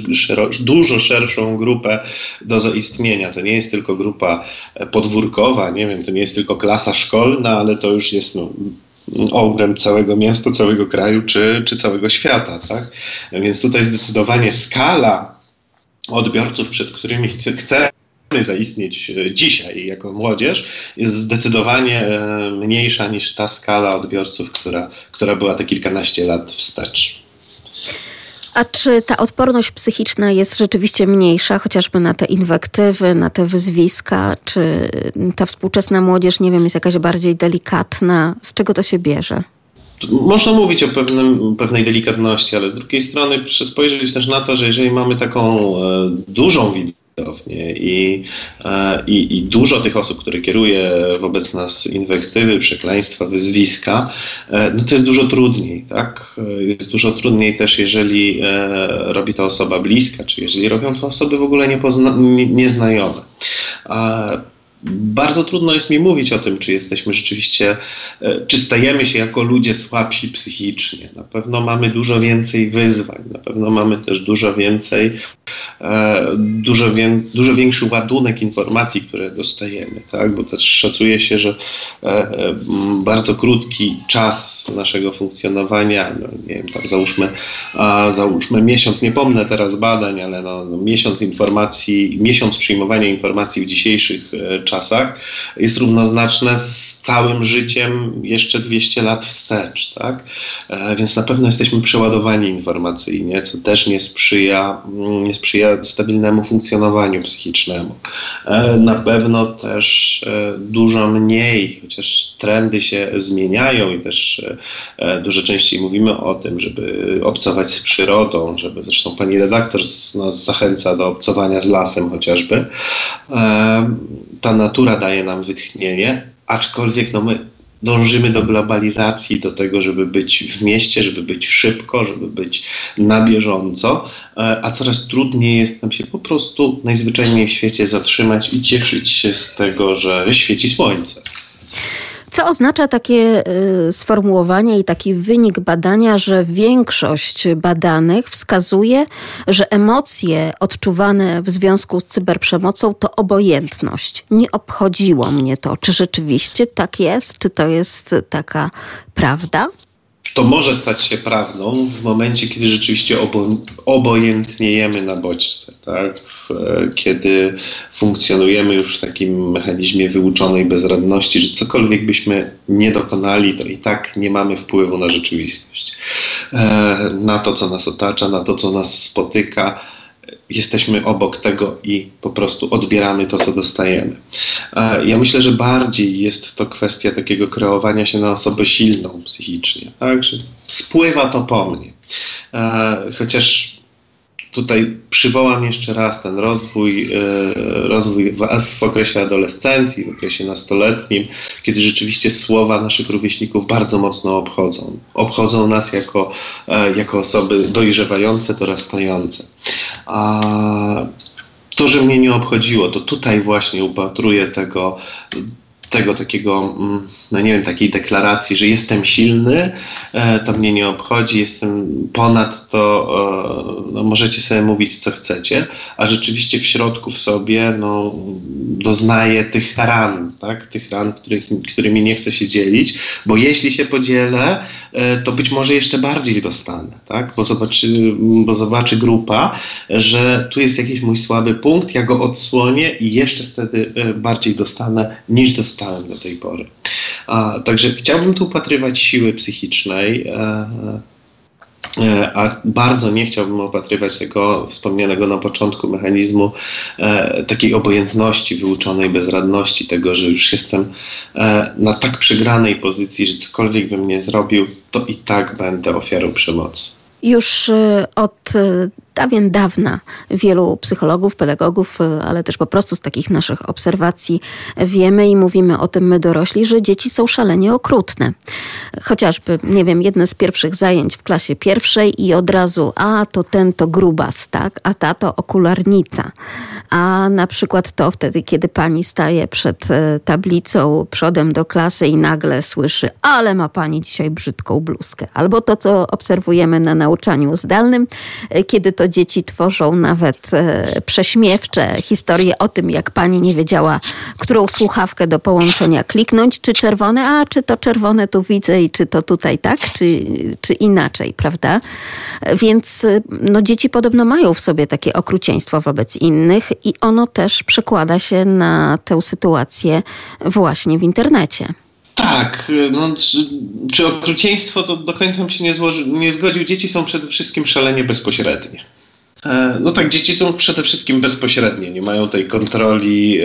dużo szerszą grupę do zaistnienia. To nie jest tylko grupa podwórkowa, nie wiem, to nie jest tylko klasa szkolna, ale to już jest no, całego miasta, całego kraju czy, czy całego świata. Tak? Więc tutaj zdecydowanie skala odbiorców, przed którymi chce, chcemy zaistnieć e, dzisiaj jako młodzież, jest zdecydowanie e, mniejsza niż ta skala odbiorców, która, która była te kilkanaście lat wstecz. A czy ta odporność psychiczna jest rzeczywiście mniejsza, chociażby na te inwektywy, na te wyzwiska? Czy ta współczesna młodzież, nie wiem, jest jakaś bardziej delikatna? Z czego to się bierze? Można mówić o pewnym, pewnej delikatności, ale z drugiej strony proszę spojrzeć też na to, że jeżeli mamy taką e, dużą gwałtownie i, e, i, i dużo tych osób, które kieruje wobec nas inwektywy, przekleństwa, wyzwiska, e, no to jest dużo trudniej, tak? Jest dużo trudniej też, jeżeli robi to osoba bliska, czy jeżeli robią to osoby w ogóle niepozna- nieznajome bardzo trudno jest mi mówić o tym, czy jesteśmy rzeczywiście, e, czy stajemy się jako ludzie słabsi psychicznie. Na pewno mamy dużo więcej wyzwań, na pewno mamy też dużo więcej, e, dużo, wie, dużo większy ładunek informacji, które dostajemy, tak? bo też szacuje się, że e, bardzo krótki czas naszego funkcjonowania, no nie wiem, tam załóżmy, załóżmy miesiąc, nie pomnę teraz badań, ale no, no miesiąc informacji, miesiąc przyjmowania informacji w dzisiejszych czasach jest równoznaczne z całym życiem jeszcze 200 lat wstecz, tak? E, więc na pewno jesteśmy przeładowani informacyjnie, co też nie sprzyja, mm, nie sprzyja stabilnemu funkcjonowaniu psychicznemu. E, na pewno też e, dużo mniej, chociaż trendy się zmieniają i też dużo częściej mówimy o tym, żeby obcować z przyrodą, żeby zresztą pani redaktor nas zachęca do obcowania z lasem chociażby. Ta natura daje nam wytchnienie, aczkolwiek no my dążymy do globalizacji, do tego, żeby być w mieście, żeby być szybko, żeby być na bieżąco, e, a coraz trudniej jest nam się po prostu najzwyczajniej w świecie zatrzymać i cieszyć się z tego, że świeci słońce. Co oznacza takie y, sformułowanie i taki wynik badania, że większość badanych wskazuje, że emocje odczuwane w związku z cyberprzemocą to obojętność. Nie obchodziło mnie to. Czy rzeczywiście tak jest? Czy to jest taka prawda? To może stać się prawdą w momencie, kiedy rzeczywiście obo, obojętniejemy na bodźce, tak? kiedy funkcjonujemy już w takim mechanizmie wyuczonej bezradności, że cokolwiek byśmy nie dokonali, to i tak nie mamy wpływu na rzeczywistość, e, na to, co nas otacza, na to, co nas spotyka jesteśmy obok tego i po prostu odbieramy to, co dostajemy. Ja myślę, że bardziej jest to kwestia takiego kreowania się na osobę silną psychicznie, tak? Że spływa to po mnie. Chociaż tutaj przywołam jeszcze raz ten rozwój, e, rozwój w, okresie adolescencji, w okresie nastoletnim, kiedy rzeczywiście słowa naszych rówieśników bardzo mocno obchodzą. Obchodzą nas jako, e, jako osoby dojrzewające, dorastające. A to, że mnie nie obchodziło, to tutaj właśnie upatruję tego tego takiego, mm, no nie wiem, takiej deklaracji, że jestem silny, e, to mnie nie obchodzi, jestem ponad to, e, no możecie sobie mówić co chcecie, a rzeczywiście w środku w sobie no, doznaję tych ran, tak? tych ran, których, którymi nie chcę się dzielić, bo jeśli się podzielę, e, to być może jeszcze bardziej dostanę, tak? bo, zobaczy, bo zobaczy grupa, że tu jest jakiś mój słaby punkt, ja go odsłonię i jeszcze wtedy bardziej dostanę niż dostanę stałem do tej pory. A, także chciałbym tu upatrywać siły psychicznej. E, e, a bardzo nie chciałbym opatrywać tego wspomnianego na początku mechanizmu e, takiej obojętności, wyuczonej bezradności, tego, że już jestem e, na tak przegranej pozycji, że cokolwiek bym nie zrobił, to i tak będę ofiarą przemocy. Już e, od dawien dawna wielu psychologów, pedagogów, e, ale też po prostu z takich naszych obserwacji wiemy i mówimy o tym my dorośli, że dzieci są szalenie okrutne. Chociażby, nie wiem, jedne z pierwszych zajęć w klasie pierwszej i od razu, a to ten to grubas, tak, a ta to okularnica. A na przykład to wtedy, kiedy pani staje przed tablicą przodem do klasy i nagle słyszy, ale ma pani dzisiaj brzydką bluzkę. Albo to, co obserwujemy na nauczaniu zdalnym, kiedy to dzieci tworzą nawet e, prześmiewcze historie o tym, jak pani nie wiedziała, którą słuchawkę do połączenia kliknąć, czy czerwone, a czy to czerwone tu widzę i czy to tutaj tak, czy, czy inaczej, prawda? Więc e, no, dzieci podobno mają w sobie takie okrucieństwo wobec innych i ono też przekłada się na tę sytuację właśnie w internecie. Tak, no, czy, czy okrucieństwo to do końca bym się nie, złoży, nie zgodził. Dzieci są przede wszystkim szalenie bezpośrednie. E, no tak, dzieci są przede wszystkim bezpośrednie, nie mają tej kontroli,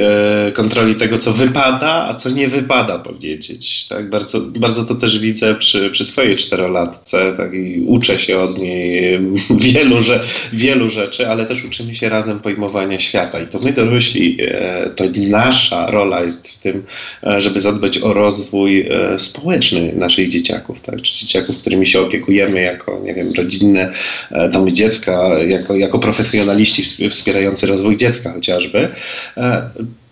e, kontroli tego, co wypada, a co nie wypada powiedzieć. Tak? Bardzo, bardzo to też widzę przy, przy swojej czterolatce tak? i uczę się od niej wielu, że, wielu rzeczy, ale też uczymy się razem pojmowania świata i to my dorośli, e, to nasza rola jest w tym, żeby zadbać o rozwój społeczny naszych dzieciaków, tak? czy dzieciaków, którymi się opiekujemy jako, nie wiem, rodzinne domy dziecka, jako jako profesjonaliści wspierający rozwój dziecka chociażby, e,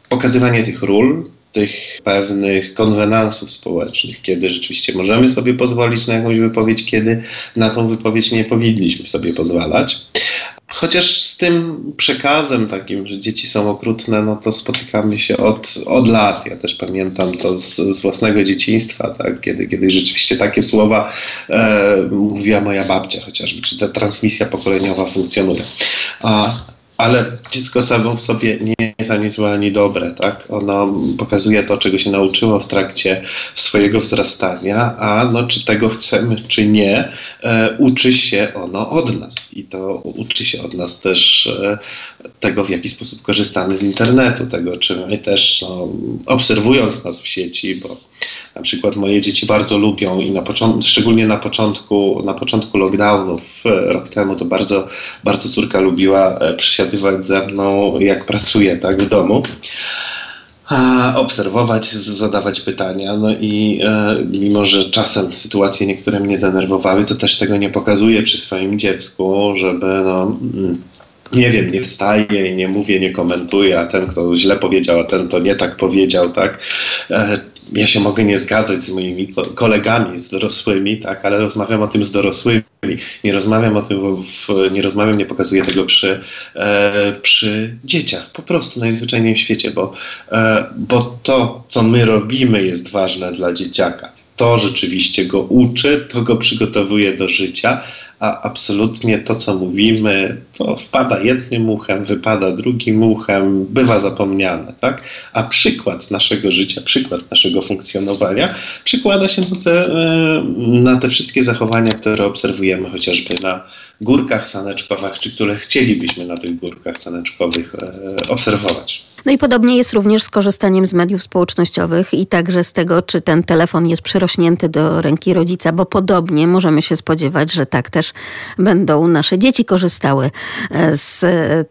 pokazywanie tych ról, tych pewnych konwenansów społecznych, kiedy rzeczywiście możemy sobie pozwolić na jakąś wypowiedź, kiedy na tą wypowiedź nie powinniśmy sobie pozwalać. Chociaż z tym przekazem takim, że dzieci są okrutne, no to spotykamy się od, od lat. Ja też pamiętam to z, z własnego dzieciństwa, tak? kiedy, kiedy rzeczywiście takie słowa e, mówiła moja babcia chociażby, czy ta transmisja pokoleniowa funkcjonuje. A, ale dziecko samo w sobie nie jest ani złe, ani dobre, tak? Ono pokazuje to, czego się nauczyło w trakcie swojego wzrastania, a no, czy tego chcemy, czy nie, e, uczy się ono od nas. I to uczy się od nas też e, tego, w jaki sposób korzystamy z internetu, tego, czy my też, no, obserwując nas w sieci, bo na przykład moje dzieci bardzo lubią i na początku, szczególnie na początku, na początku lockdownów rok temu, to bardzo, bardzo córka lubiła e, przysiadywać ze mną, jak pracuję tak, w domu obserwować, zadawać pytania. No i e, mimo, że czasem sytuacje niektóre mnie denerwowały, to też tego nie pokazuję przy swoim dziecku, żeby no, mm, nie wiem, nie wstaję i nie mówię, nie komentuję, a ten, kto źle powiedział, a ten, to nie tak powiedział, tak. E, ja się mogę nie zgadzać z moimi kolegami, z dorosłymi, tak, ale rozmawiam o tym z dorosłymi. Nie rozmawiam o tym, w, nie rozmawiam, nie pokazuję tego przy, e, przy dzieciach, po prostu najzwyczajniej w świecie, bo, e, bo to, co my robimy, jest ważne dla dzieciaka. To rzeczywiście go uczy, to go przygotowuje do życia, a absolutnie to, co mówimy, to wpada jednym uchem, wypada drugim uchem, bywa zapomniane, tak? A przykład naszego życia, przykład naszego funkcjonowania przykłada się na te, e, na te wszystkie zachowania, które obserwujemy chociażby na górkach saneczkowych, czy które chcielibyśmy na tych górkach saneczkowych e, obserwować. No i podobnie jest również z korzystaniem z mediów społecznościowych i także z tego, czy ten telefon jest przyrośnięty do ręki rodzica, bo podobnie możemy się spodziewać, że tak też będą nasze dzieci korzystały e, z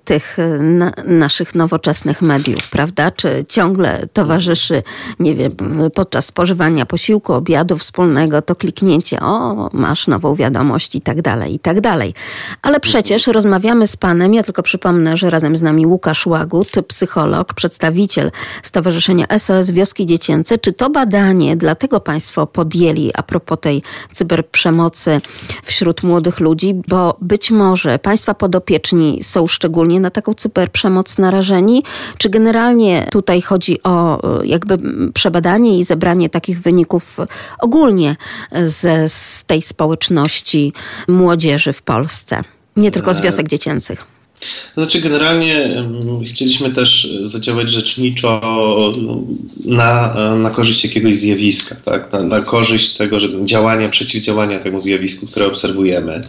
tych na, naszych nowoczesnych mediów, prawda? Czy ciągle towarzyszy, nie wiem, podczas spożywania posiłku, obiadu wspólnego, to kliknięcie, o, masz nową wiadomość i tak dalej, i tak dalej. Ale przecież rozmawiamy z panem, ja tylko przypomnę, że razem z nami Łukasz Łagut, psycholog, przedstawiciel Stowarzyszenia SOS Wioski Dziecięce. Czy to badanie, dlatego państwo podjęli a propos tej cyberprzemocy wśród młodych ludzi, bo być może państwa podopieczni są szczególnie na taką cyberprzemoc narażeni, czy generalnie tutaj chodzi o jakby przebadanie i zebranie takich wyników ogólnie ze, z tej społeczności młodzieży w Polsce? Nie tylko z e, wiosek dziecięcych. Znaczy, generalnie chcieliśmy też zadziałać rzeczniczo na, na korzyść jakiegoś zjawiska, tak? na, na korzyść tego, że działania, przeciwdziałania temu zjawisku, które obserwujemy.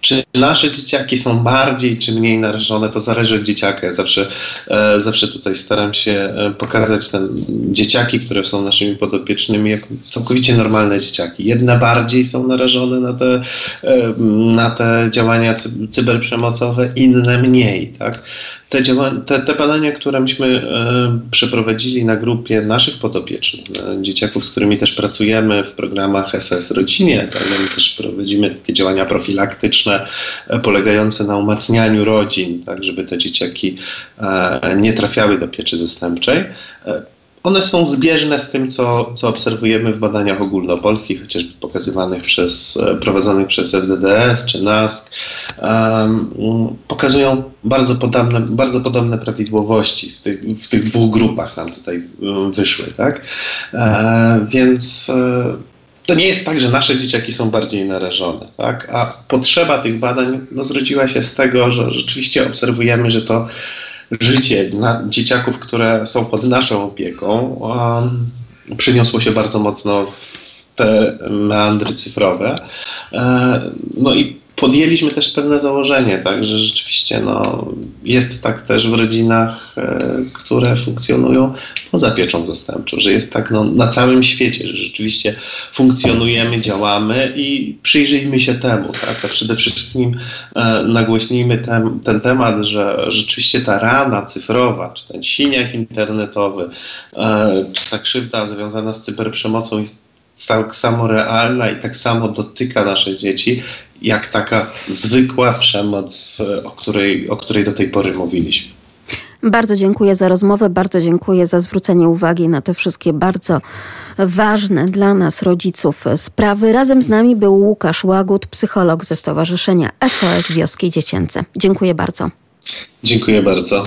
Czy nasze dzieciaki są bardziej czy mniej narażone, to zależy od dzieciaka. Ja zawsze, e, zawsze tutaj staram się e, pokazać te dzieciaki, które są naszymi podopiecznymi, jako całkowicie normalne dzieciaki. Jedne bardziej są narażone na te, e, na te działania cyberprzemocowe, inne mniej mniej. Tak? Te, te, te badania, które myśmy e, przeprowadzili na grupie naszych podopiecznych, dzieciaków, z którymi też pracujemy w programach SS Rodzinie, tak? my też prowadzimy takie działania profilaktyczne e, polegające na umacnianiu rodzin, tak? żeby te dzieciaki e, nie trafiały do pieczy zastępczej. One są zbieżne z tym, co, co obserwujemy w badaniach ogólnopolskich, chociażby pokazywanych przez, e, prowadzonych przez FDDS czy NASK. Um, pokazują bardzo podobne, bardzo podobne prawidłowości w tych, w tych dwóch grupach nam tutaj wyszły. Tak? E, więc e, to nie jest tak, że nasze dzieciaki są bardziej narażone, tak? a potrzeba tych badań no, zrodziła się z tego, że rzeczywiście obserwujemy, że to życie na dzieciaków, które są pod naszą opieką, um, przyniosło się bardzo mocno w te meandry cyfrowe. E, no i podjęliśmy też pewne założenie, tak, że rzeczywiście no, jest tak też w rodzinach, e, które funkcjonują poza pieczą zastępczą, że jest tak no, na całym świecie, że rzeczywiście funkcjonujemy, działamy i przyjrzyjmy się temu, tak, a przede wszystkim e, nagłośnijmy ten, ten temat, że rzeczywiście ta rana cyfrowa, czy ten siniak internetowy, e, czy ta krzywda związana z cyberprzemocą jest tak samo realna i tak samo dotyka nasze dzieci, jak taka zwykła przemoc, e, o której, o której do tej pory mówiliśmy. Bardzo dziękuję za rozmowę, bardzo dziękuję za zwrócenie uwagi na te wszystkie bardzo ważne dla nas, rodziców, sprawy. Razem z nami był Łukasz Łagut, psycholog ze Stowarzyszenia SOS Wioski Dziecięce. Dziękuję bardzo. Dziękuję bardzo.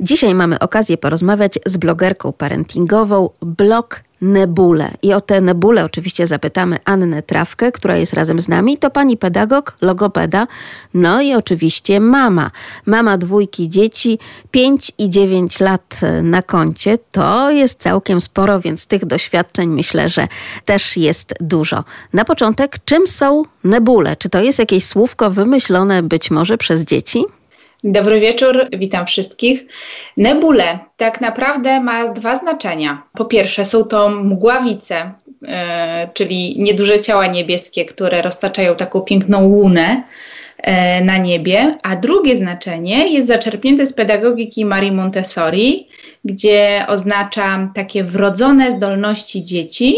Dzisiaj mamy okazję porozmawiać z blogerką parentingową Blog Nebule. I o te nebule oczywiście zapytamy Annę Trawkę, która jest razem z nami. To pani pedagog, logopeda, no i oczywiście mama. Mama dwójki dzieci, 5 i 9 lat na koncie. To jest całkiem sporo, więc tych doświadczeń myślę, że też jest dużo. Na początek, czym są nebule? Czy to jest jakieś słówko wymyślone być może przez dzieci? Dobry wieczór, witam wszystkich. Nebule tak naprawdę ma dwa znaczenia. Po pierwsze, są to mgławice, yy, czyli nieduże ciała niebieskie, które roztaczają taką piękną łunę yy, na niebie, a drugie znaczenie jest zaczerpnięte z pedagogiki Marii Montessori, gdzie oznacza takie wrodzone zdolności dzieci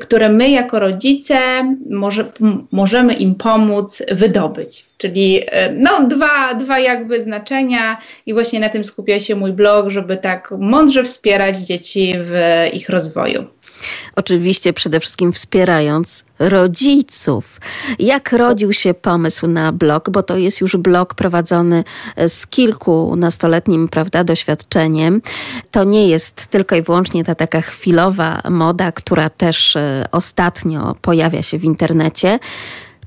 które my jako rodzice może, możemy im pomóc wydobyć. Czyli e, no, dwa, dwa jakby znaczenia i właśnie na tym skupia się mój blog, żeby tak mądrze wspierać dzieci w ich rozwoju. Oczywiście przede wszystkim wspierając rodziców. Jak rodził się pomysł na blog, bo to jest już blog prowadzony z kilkunastoletnim prawda, doświadczeniem. To nie jest tylko i wyłącznie ta taka chwilowa moda, która też e, ostatnio pojawia się w internecie.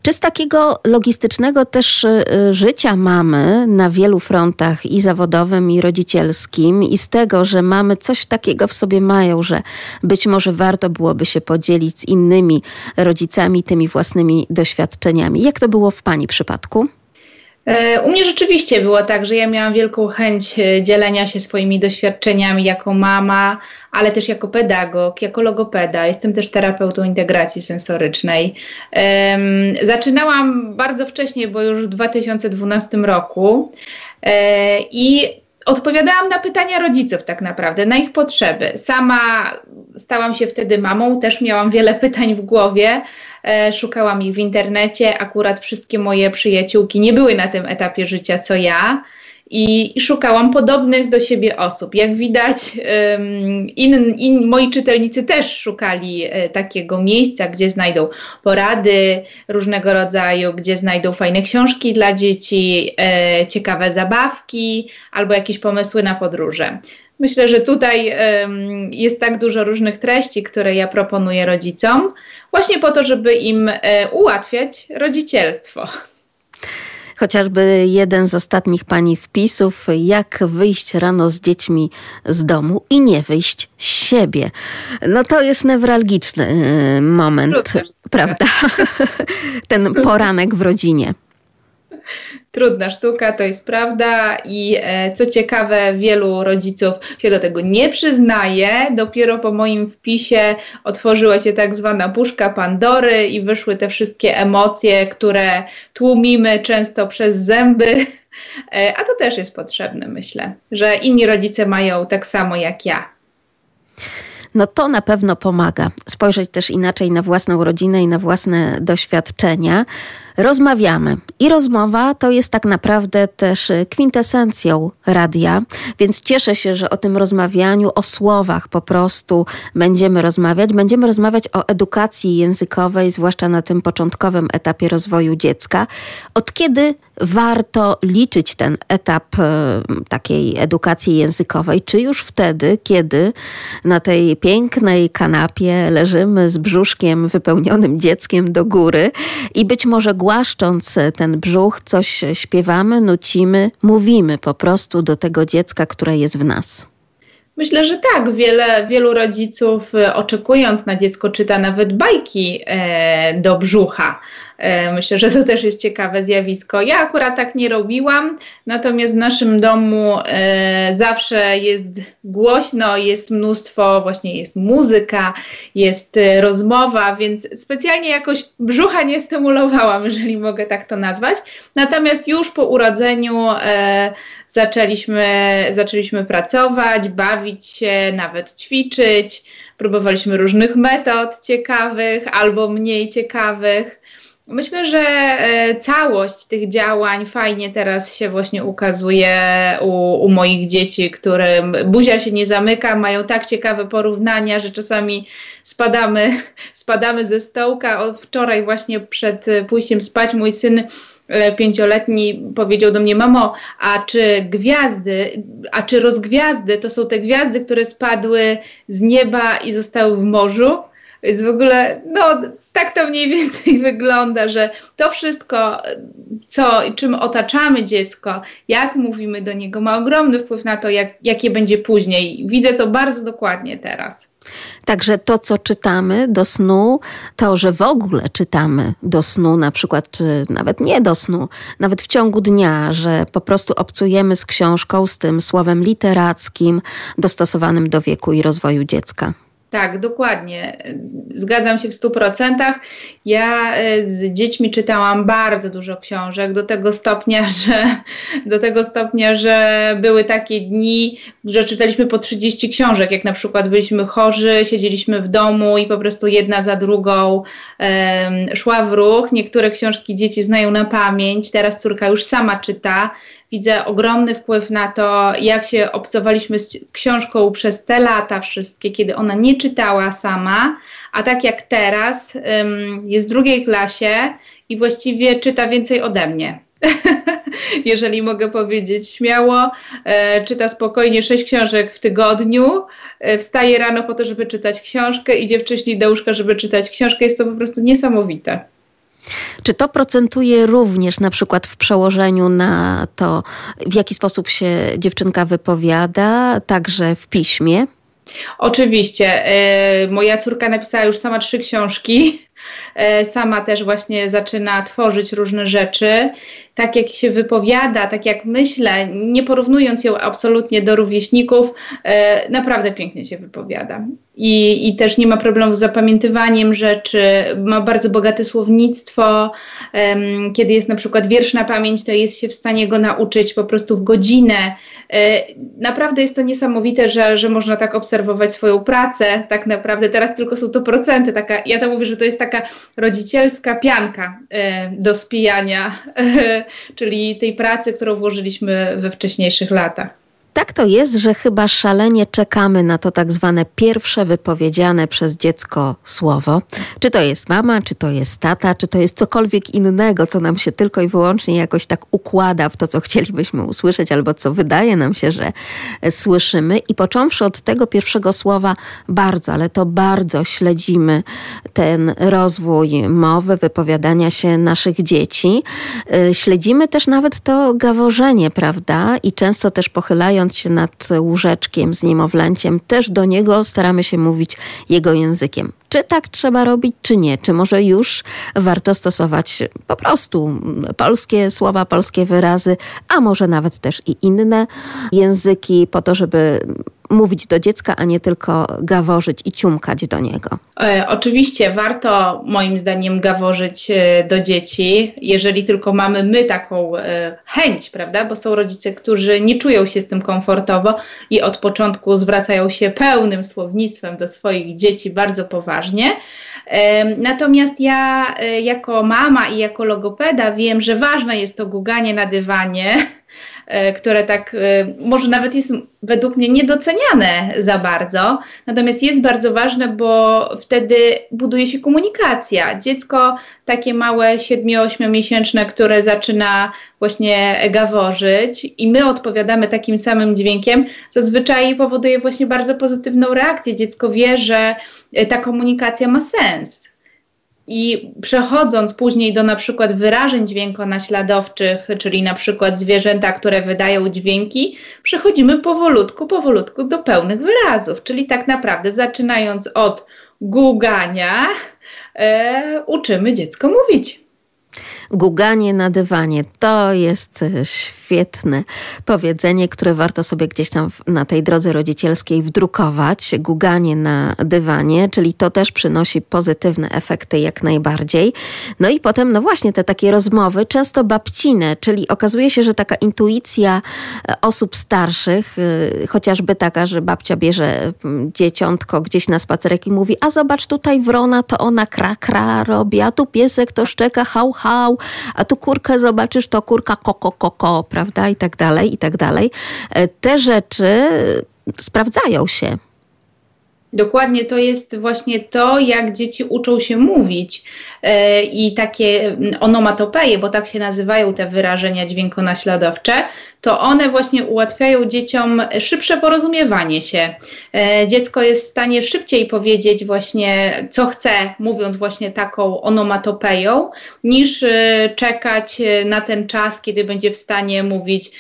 Czy z takiego logistycznego też y, życia mamy na wielu frontach i zawodowym, i rodzicielskim, i z tego, że mamy coś takiego w sobie mają, że być może warto byłoby się podzielić z innymi rodzicami tymi własnymi doświadczeniami? Jak to było w Pani przypadku? E, u mnie rzeczywiście było tak, że ja miałam wielką chęć e, dzielenia się swoimi doświadczeniami jako mama, ale też jako pedagog, jako logopeda. Jestem też terapeutą integracji sensorycznej. Zaczynałam bardzo wcześnie, bo już w 2012 roku. E, I odpowiadałam na pytania rodziców tak naprawdę, na ich potrzeby. Sama stałam się wtedy mamą, też miałam wiele pytań w głowie, e, szukałam ich w internecie. Akurat wszystkie moje przyjaciółki nie były na tym etapie życia co ja i, i szukałam podobnych do siebie osób. Jak widać, in, in, moi czytelnicy też szukali e, takiego miejsca, gdzie znajdą porady różnego rodzaju, gdzie znajdą fajne książki dla dzieci, e, ciekawe zabawki albo jakieś pomysły na podróże. Myślę, że tutaj um, jest tak dużo różnych treści, które ja proponuję rodzicom, właśnie po to, żeby im e, ułatwiać rodzicielstwo. Chociażby jeden z ostatnich pani wpisów, jak wyjść rano z dziećmi z domu i nie wyjść z siebie. No to jest newralgiczny y, moment, prawda? Ten poranek w rodzinie trudna sztuka, to jest prawda i e, co ciekawe, wielu rodziców się do tego nie przyznaje. Dopiero po moim wpisie otworzyła się tak zwana puszka Pandory i wyszły te wszystkie emocje, które tłumimy często przez zęby. E, a to też jest potrzebne, myślę, że inni rodzice mają tak samo jak ja. No to na pewno pomaga. Spojrzeć też inaczej na własną rodzinę i na własne doświadczenia rozmawiamy. I rozmowa to jest tak naprawdę też kwintesencją radia, więc cieszę się, że o tym rozmawianiu, o słowach po prostu będziemy rozmawiać. Będziemy rozmawiać o edukacji językowej, zwłaszcza na tym początkowym etapie rozwoju dziecka. Od kiedy warto liczyć ten etap e, takiej edukacji językowej? Czy już wtedy, kiedy na tej pięknej kanapie leżymy z brzuszkiem wypełnionym dzieckiem do góry i być może głaszcząc ten brzuch, coś śpiewamy, nucimy, mówimy po prostu do tego dziecka, które jest w nas. Myślę, że tak. Wiele, wielu rodziców, e, oczekując na dziecko, czyta nawet bajki e, do brzucha. E, myślę, że to też jest ciekawe zjawisko. Ja akurat tak nie robiłam, natomiast w naszym domu e, zawsze jest głośno, jest mnóstwo, właśnie jest muzyka, jest e, rozmowa, więc specjalnie jakoś brzucha nie stymulowałam, jeżeli mogę tak to nazwać. Natomiast już po urodzeniu zaczęliśmy, zaczęliśmy pracować, bawić się, nawet ćwiczyć. Próbowaliśmy różnych metod ciekawych albo mniej ciekawych. Myślę, że e, całość tych działań fajnie teraz się właśnie ukazuje u, u, moich dzieci, którym buzia się nie zamyka, mają tak ciekawe porównania, że czasami spadamy, spadamy ze stołka. Wczoraj właśnie przed pójściem spać mój syn e, pięcioletni powiedział do mnie, mamo, a czy gwiazdy, a czy rozgwiazdy to są te gwiazdy, które spadły z nieba i zostały w morzu? Więc w ogóle, no tak to mniej więcej wygląda, że to wszystko, co czym otaczamy dziecko, jak mówimy do niego, ma ogromny wpływ na to, jak, jakie będzie później. Widzę to bardzo dokładnie teraz. Także to, co czytamy do snu, to, że w ogóle czytamy do snu, na przykład, czy nawet nie do snu, nawet w ciągu dnia, że po prostu obcujemy z książką, z tym słowem literackim, dostosowanym do wieku i rozwoju dziecka. Tak, dokładnie. Zgadzam się w stu procentach. Ja e, z dziećmi czytałam bardzo dużo książek do tego stopnia, że do tego stopnia, że były takie dni, że czytaliśmy po 30 książek, jak na przykład byliśmy chorzy, siedzieliśmy w domu i po prostu jedna za drugą um, szła w ruch. Niektóre książki dzieci znają na pamięć. Teraz córka już sama czyta widzę ogromny wpływ na to, jak się obcowaliśmy z książką przez te lata wszystkie, kiedy ona nie czytała sama, a tak jak teraz jest w drugiej klasie i właściwie czyta więcej ode mnie. Jeżeli mogę powiedzieć śmiało, e, czyta spokojnie sześć książek w tygodniu, e, wstaje rano po to, żeby czytać książkę, idzie wcześniej do łóżka, żeby czytać książkę. Jest to po prostu niesamowite. Czy to procentuje również na przykład w przełożeniu na to, w jaki sposób się dziewczynka wypowiada, także w piśmie? Oczywiście. E, moja córka napisała już sama trzy książki. E, sama też właśnie zaczyna tworzyć różne rzeczy. Tak jak się wypowiada, tak jak myślę, nie porównując ją absolutnie do rówieśników, e, naprawdę pięknie się wypowiada i, i też nie ma problemu z zapamiętywaniem rzeczy, ma bardzo bogate słownictwo. Kiedy jest na przykład wiersz na pamięć, to jest się w stanie go nauczyć po prostu w godzinę. E, naprawdę jest to niesamowite, że, że można tak obserwować swoją pracę. Tak naprawdę teraz tylko są to procenty. Taka, ja to mówię, że to jest taka rodzicielska pianka e, do spijania, czyli tej pracy, którą włożyliśmy we wcześniejszych latach. Tak to jest, że chyba szalenie czekamy na to tak zwane pierwsze wypowiedziane przez dziecko słowo. Czy to jest mama, czy to jest tata, czy to jest cokolwiek innego, co nam się tylko i wyłącznie jakoś tak układa w to, co chcielibyśmy usłyszeć, albo co wydaje nam się, że słyszymy. I począwszy od tego pierwszego słowa, bardzo, ale to bardzo śledzimy ten rozwój mowy, wypowiadania się naszych dzieci. Y, śledzimy też nawet to gaworzenie, prawda? I często też pochylając znajdując się nad łóżeczkiem z niemowlęciem, też do niego staramy się mówić jego językiem. Czy tak trzeba robić, czy nie? Czy może już warto stosować po prostu polskie słowa, polskie wyrazy, a może nawet też i inne języki, po to, żeby mówić do dziecka, a nie tylko gaworzyć i ciumkać do niego? E, oczywiście warto moim zdaniem gaworzyć e, do dzieci, jeżeli tylko mamy my taką e, chęć, prawda? Bo są rodzice, którzy nie czują się z tym komfortowo i od początku zwracają się pełnym słownictwem do swoich dzieci bardzo poważnie. Natomiast ja jako mama i jako logopeda wiem, że ważne jest to guganie na dywanie które tak e, może nawet jest według mnie niedoceniane za bardzo, natomiast jest bardzo ważne, bo wtedy buduje się komunikacja. Dziecko takie małe 7-8 miesięczne, które zaczyna właśnie gaworzyć i my odpowiadamy takim samym dźwiękiem, zazwyczaj powoduje właśnie bardzo pozytywną reakcję. Dziecko wie, że e, ta komunikacja ma sens. I przechodząc później do na przykład wyrażeń dźwiękonaśladowczych, czyli na przykład zwierzęta, które wydają dźwięki, przechodzimy powolutku, powolutku do pełnych wyrazów, czyli tak naprawdę zaczynając od gugania, e, uczymy dziecko mówić. Guganie na dywanie to jest e, świetne powiedzenie, które warto sobie gdzieś tam na tej drodze rodzicielskiej wdrukować. Guganie na dywanie, czyli to też przynosi pozytywne efekty jak najbardziej. No i potem, no właśnie, te takie rozmowy, często babcine, czyli okazuje się, że taka intuicja e, osób starszych, e, chociażby taka, że babcia bierze dzieciątko gdzieś na spacerek i mówi, a zobacz tutaj wrona, to ona kra kra robi, a tu piesek to szczeka hał hał, a tu kurkę zobaczysz, to kurka koko koko, prawda, i tak dalej, i tak dalej. E, te rzeczy sprawdzają się. Dokładnie to jest właśnie to, jak dzieci uczą się mówić e, i takie onomatopeje, bo tak się nazywają te wyrażenia dźwiękonaśladowcze, to one właśnie ułatwiają dzieciom szybsze porozumiewanie się. E, dziecko jest w stanie szybciej powiedzieć właśnie, co chce, mówiąc właśnie taką onomatopeją, niż e, czekać na ten czas, kiedy będzie w stanie mówić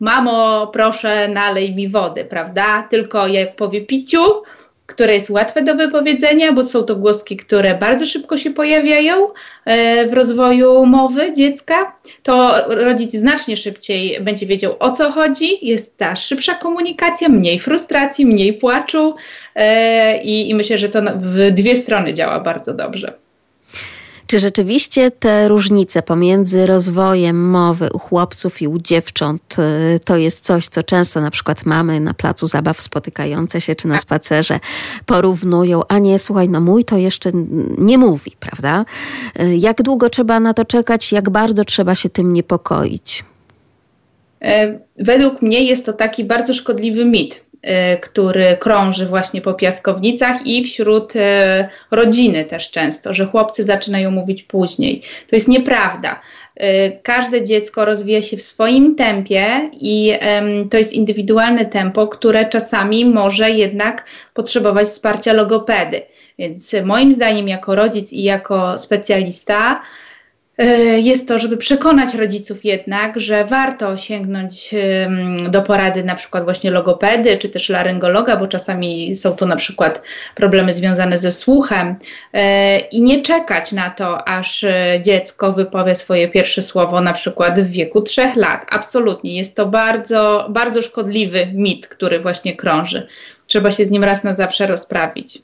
mamo, proszę nalej mi wody, prawda? Tylko jak powie piciu, które jest łatwe do wypowiedzenia, bo są to głoski, które bardzo szybko się pojawiają e, w rozwoju mowy dziecka, to rodzic znacznie szybciej będzie wiedział o co chodzi, jest ta szybsza komunikacja, mniej frustracji, mniej płaczu e, i, i myślę, że to w dwie strony działa bardzo dobrze. Czy rzeczywiście te różnice pomiędzy rozwojem mowy u chłopców i u dziewcząt y, to jest coś, co często na przykład mamy na placu zabaw spotykające się czy na spacerze porównują, a nie słuchaj, no mój to jeszcze nie mówi, prawda? Y, jak długo trzeba na to czekać, jak bardzo trzeba się tym niepokoić? E, według mnie jest to taki bardzo szkodliwy mit, który krąży właśnie po piaskownicach i wśród y, rodziny też często, że chłopcy zaczynają mówić później. To jest nieprawda. Y, każde dziecko rozwija się w swoim tempie i to jest indywidualne tempo, które czasami może jednak potrzebować wsparcia logopedy. Więc moim zdaniem, jako rodzic i jako specjalista, jest to, żeby przekonać rodziców jednak, że warto sięgnąć do porady na przykład właśnie logopedy czy też laryngologa, bo czasami są to na przykład problemy związane ze słuchem e, i nie czekać na to, aż e, dziecko wypowie swoje pierwsze słowo na przykład w wieku trzech lat. Absolutnie, jest to bardzo, bardzo szkodliwy mit, który właśnie krąży. Trzeba się z nim raz na zawsze rozprawić.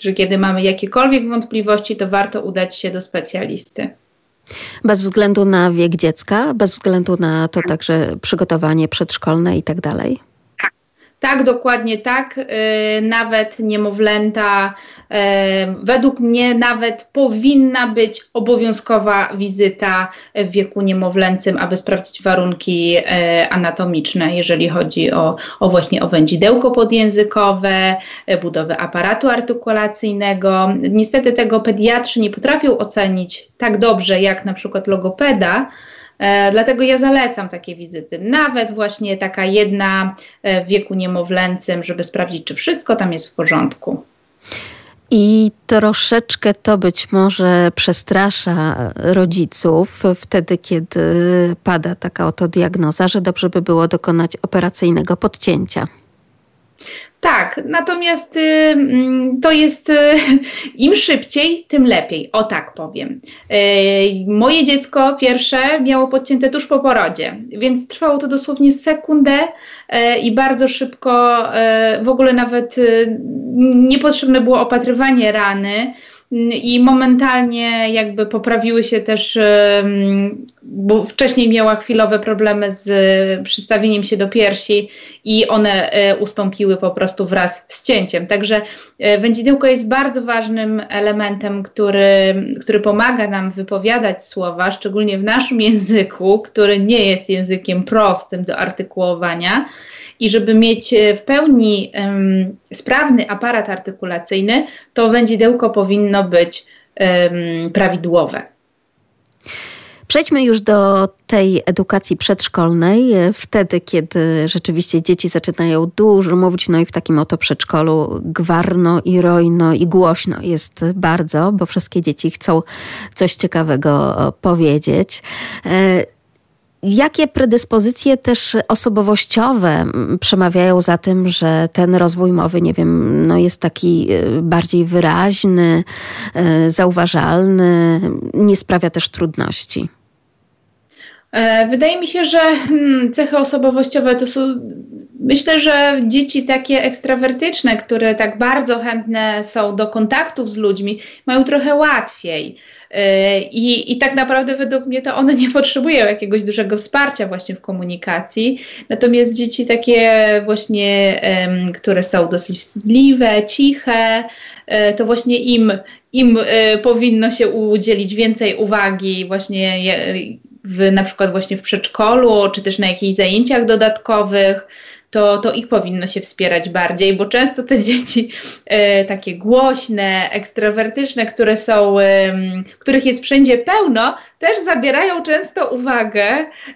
Że kiedy mamy jakiekolwiek wątpliwości, to warto udać się do specjalisty. Bez względu na wiek dziecka, bez względu na to także przygotowanie przedszkolne i tak dalej? Tak, dokładnie tak. Y, nawet niemowlęta, y, według mnie nawet powinna być obowiązkowa wizyta w wieku niemowlęcym, aby sprawdzić warunki y, anatomiczne, jeżeli chodzi o, o właśnie o wędzidełko podjęzykowe, budowę aparatu artykulacyjnego. Niestety tego pediatrzy nie potrafią ocenić tak dobrze jak na przykład logopeda. E, dlatego ja zalecam takie wizyty. Nawet właśnie taka jedna e, w wieku niemowlęcym, żeby sprawdzić, czy wszystko tam jest w porządku. I troszeczkę to być może przestrasza rodziców wtedy, kiedy pada taka oto diagnoza, że dobrze by było dokonać operacyjnego podcięcia. Tak, natomiast y, mm, to jest y, im szybciej, tym lepiej. O tak powiem. Y, moje dziecko pierwsze miało podcięte tuż po porodzie, więc trwało to dosłownie sekundę y, i bardzo szybko, y, w ogóle nawet y, niepotrzebne było opatrywanie rany i momentalnie jakby poprawiły się też, bo wcześniej miała chwilowe problemy z przystawieniem się do piersi i one e, ustąpiły po prostu wraz z cięciem. Także e, wędzidełko jest bardzo ważnym elementem, który, który pomaga nam wypowiadać słowa, szczególnie w naszym języku, który nie jest językiem prostym do artykułowania i żeby mieć e, w pełni um, sprawny aparat artykulacyjny, to wędzidełko powinno być um, prawidłowe. Przejdźmy już do tej edukacji przedszkolnej, e, wtedy, kiedy rzeczywiście dzieci zaczynają dużo mówić, no i w takim oto przedszkolu gwarno i rojno i głośno jest bardzo, bo wszystkie dzieci chcą coś ciekawego powiedzieć. Jakie predyspozycje też osobowościowe przemawiają za tym, że ten rozwój mowy, nie wiem, no jest taki y, bardziej wyraźny, y, zauważalny, nie sprawia też trudności? E, wydaje mi się, że hmm, cechy osobowościowe to są, myślę, że dzieci takie ekstrawertyczne, które tak bardzo chętne są do kontaktów z ludźmi, mają trochę łatwiej. E, I, I tak naprawdę według mnie to one nie potrzebują jakiegoś dużego wsparcia właśnie w komunikacji. Natomiast dzieci takie właśnie, które są dosyć wstydliwe, ciche, e, to właśnie im, im powinno się udzielić więcej uwagi właśnie w, na przykład właśnie w przedszkolu, czy też na jakichś zajęciach dodatkowych, to, to ich powinno się wspierać bardziej, bo często te dzieci e, takie głośne, ekstrawertyczne, które są, e, których jest wszędzie pełno, też zabierają często uwagę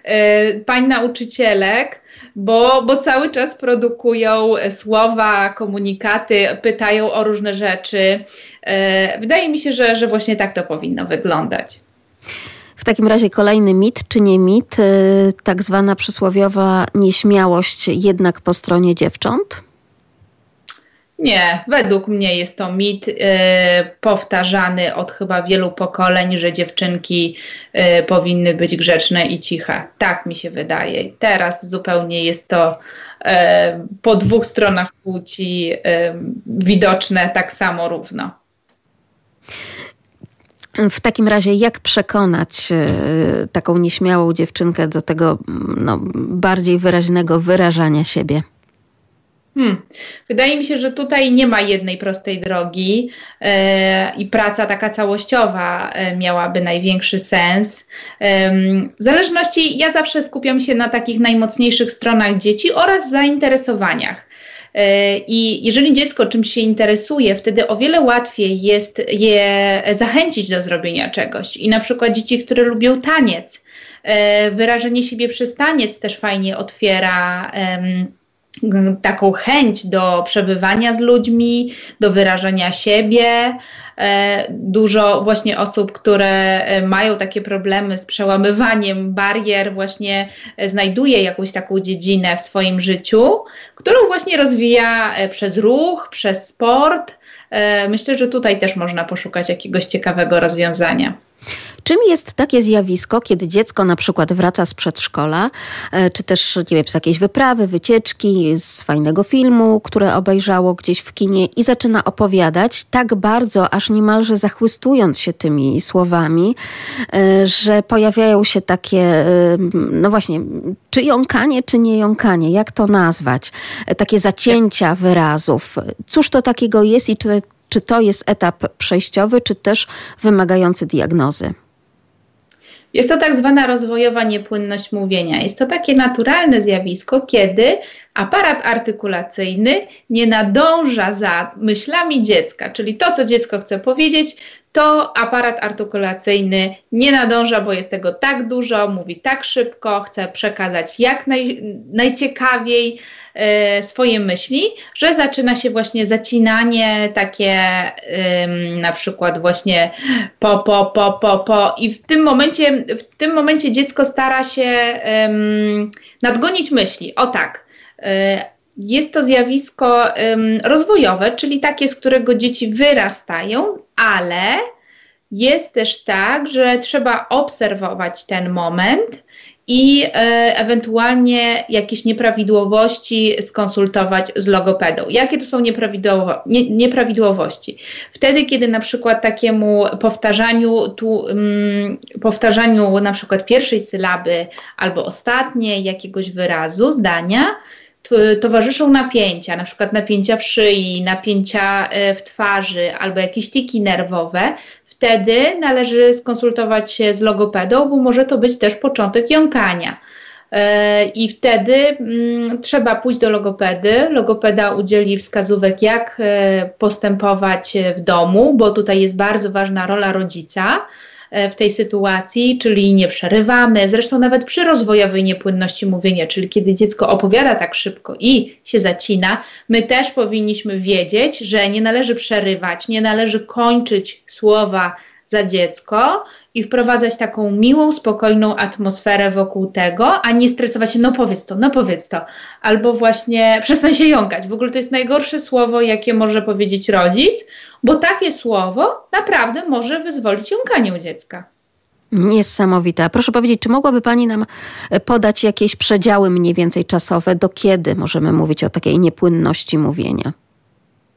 e, pań nauczycielek, bo, bo cały czas produkują słowa, komunikaty, pytają o różne rzeczy. Wydaje mi się, że, że właśnie tak to powinno wyglądać. W takim razie kolejny mit, czy nie mit, y, tak zwana przysłowiowa nieśmiałość jednak po stronie dziewcząt? Nie, według mnie jest to mit y, powtarzany od chyba wielu pokoleń, że dziewczynki y, powinny być grzeczne i ciche. Tak mi się wydaje. Teraz zupełnie jest to y, po dwóch stronach płci y, widoczne tak samo równo. W takim razie, jak przekonać e, taką nieśmiałą dziewczynkę do tego no, bardziej wyraźnego wyrażania siebie? Hmm. Wydaje mi się, że tutaj nie ma jednej prostej drogi e, i praca taka całościowa e, miałaby największy sens. E, w zależności, ja zawsze skupiam się na takich najmocniejszych stronach dzieci oraz zainteresowaniach. E, I jeżeli dziecko czymś się interesuje, wtedy o wiele łatwiej jest je zachęcić do zrobienia czegoś. I na przykład dzieci, które lubią taniec, e, wyrażenie siebie przez taniec też fajnie otwiera taką chęć do przebywania z ludźmi, do wyrażenia siebie. E, dużo właśnie osób, które e, mają takie problemy z przełamywaniem barier, właśnie e, znajduje jakąś taką dziedzinę w swoim życiu, którą właśnie rozwija przez ruch, przez sport. Myślę, że tutaj też można poszukać jakiegoś ciekawego rozwiązania. Czym jest takie zjawisko, kiedy dziecko na przykład wraca z przedszkola, e, czy też nie wiem, z jakiejś wyprawy, wycieczki, z fajnego filmu, które obejrzało gdzieś w kinie i zaczyna opowiadać tak bardzo, aż niemalże zachłystując się tymi słowami, e, że pojawiają się takie, e, no właśnie, czy jąkanie, czy nie jąkanie, jak to nazwać? Takie zacięcia wyrazów. Cóż to takiego jest i czy czy to jest etap przejściowy, czy też wymagający diagnozy? Jest to tak zwana rozwojowa niepłynność mówienia. Jest to takie naturalne zjawisko, kiedy aparat artykulacyjny nie nadąża za myślami dziecka, czyli to, co dziecko chce powiedzieć, to aparat artykulacyjny nie nadąża, bo jest tego tak dużo, mówi tak szybko, chce przekazać jak naj, najciekawiej e, swoje myśli, że zaczyna się właśnie zacinanie takie na przykład właśnie po, po, po, po, po i w tym momencie, w tym momencie dziecko stara się nadgonić myśli. O tak, e, jest to zjawisko rozwojowe, czyli takie, z którego dzieci wyrastają, ale jest też tak, że trzeba obserwować ten moment i e, ewentualnie jakieś nieprawidłowości skonsultować z logopedą. Jakie to są nieprawidłowo, nie, nieprawidłowości? Wtedy, kiedy na przykład takiemu powtarzaniu, tu, powtarzaniu na przykład pierwszej sylaby albo ostatniej jakiegoś wyrazu, zdania, towarzyszą napięcia, na przykład napięcia w szyi, napięcia e, w twarzy albo jakieś tiki nerwowe, wtedy należy skonsultować się z logopedą, bo może to być też początek jąkania. E, I wtedy mm, trzeba pójść do logopedy. Logopeda udzieli wskazówek, jak e, postępować w domu, bo tutaj jest bardzo ważna rola rodzica w tej sytuacji, czyli nie przerywamy. Zresztą nawet przy rozwojowej niepłynności mówienia, czyli kiedy dziecko opowiada tak szybko i się zacina, my też powinniśmy wiedzieć, że nie należy przerywać, nie należy kończyć słowa za dziecko i wprowadzać taką miłą, spokojną atmosferę wokół tego, a nie stresować się, no powiedz to, no powiedz to, albo właśnie przestań się jąkać. W ogóle to jest najgorsze słowo, jakie może powiedzieć rodzic, bo takie słowo naprawdę może wyzwolić jąkanie u dziecka. Niesamowite. Proszę powiedzieć, czy mogłaby Pani nam podać jakieś przedziały mniej więcej czasowe, do kiedy możemy mówić o takiej niepłynności mówienia?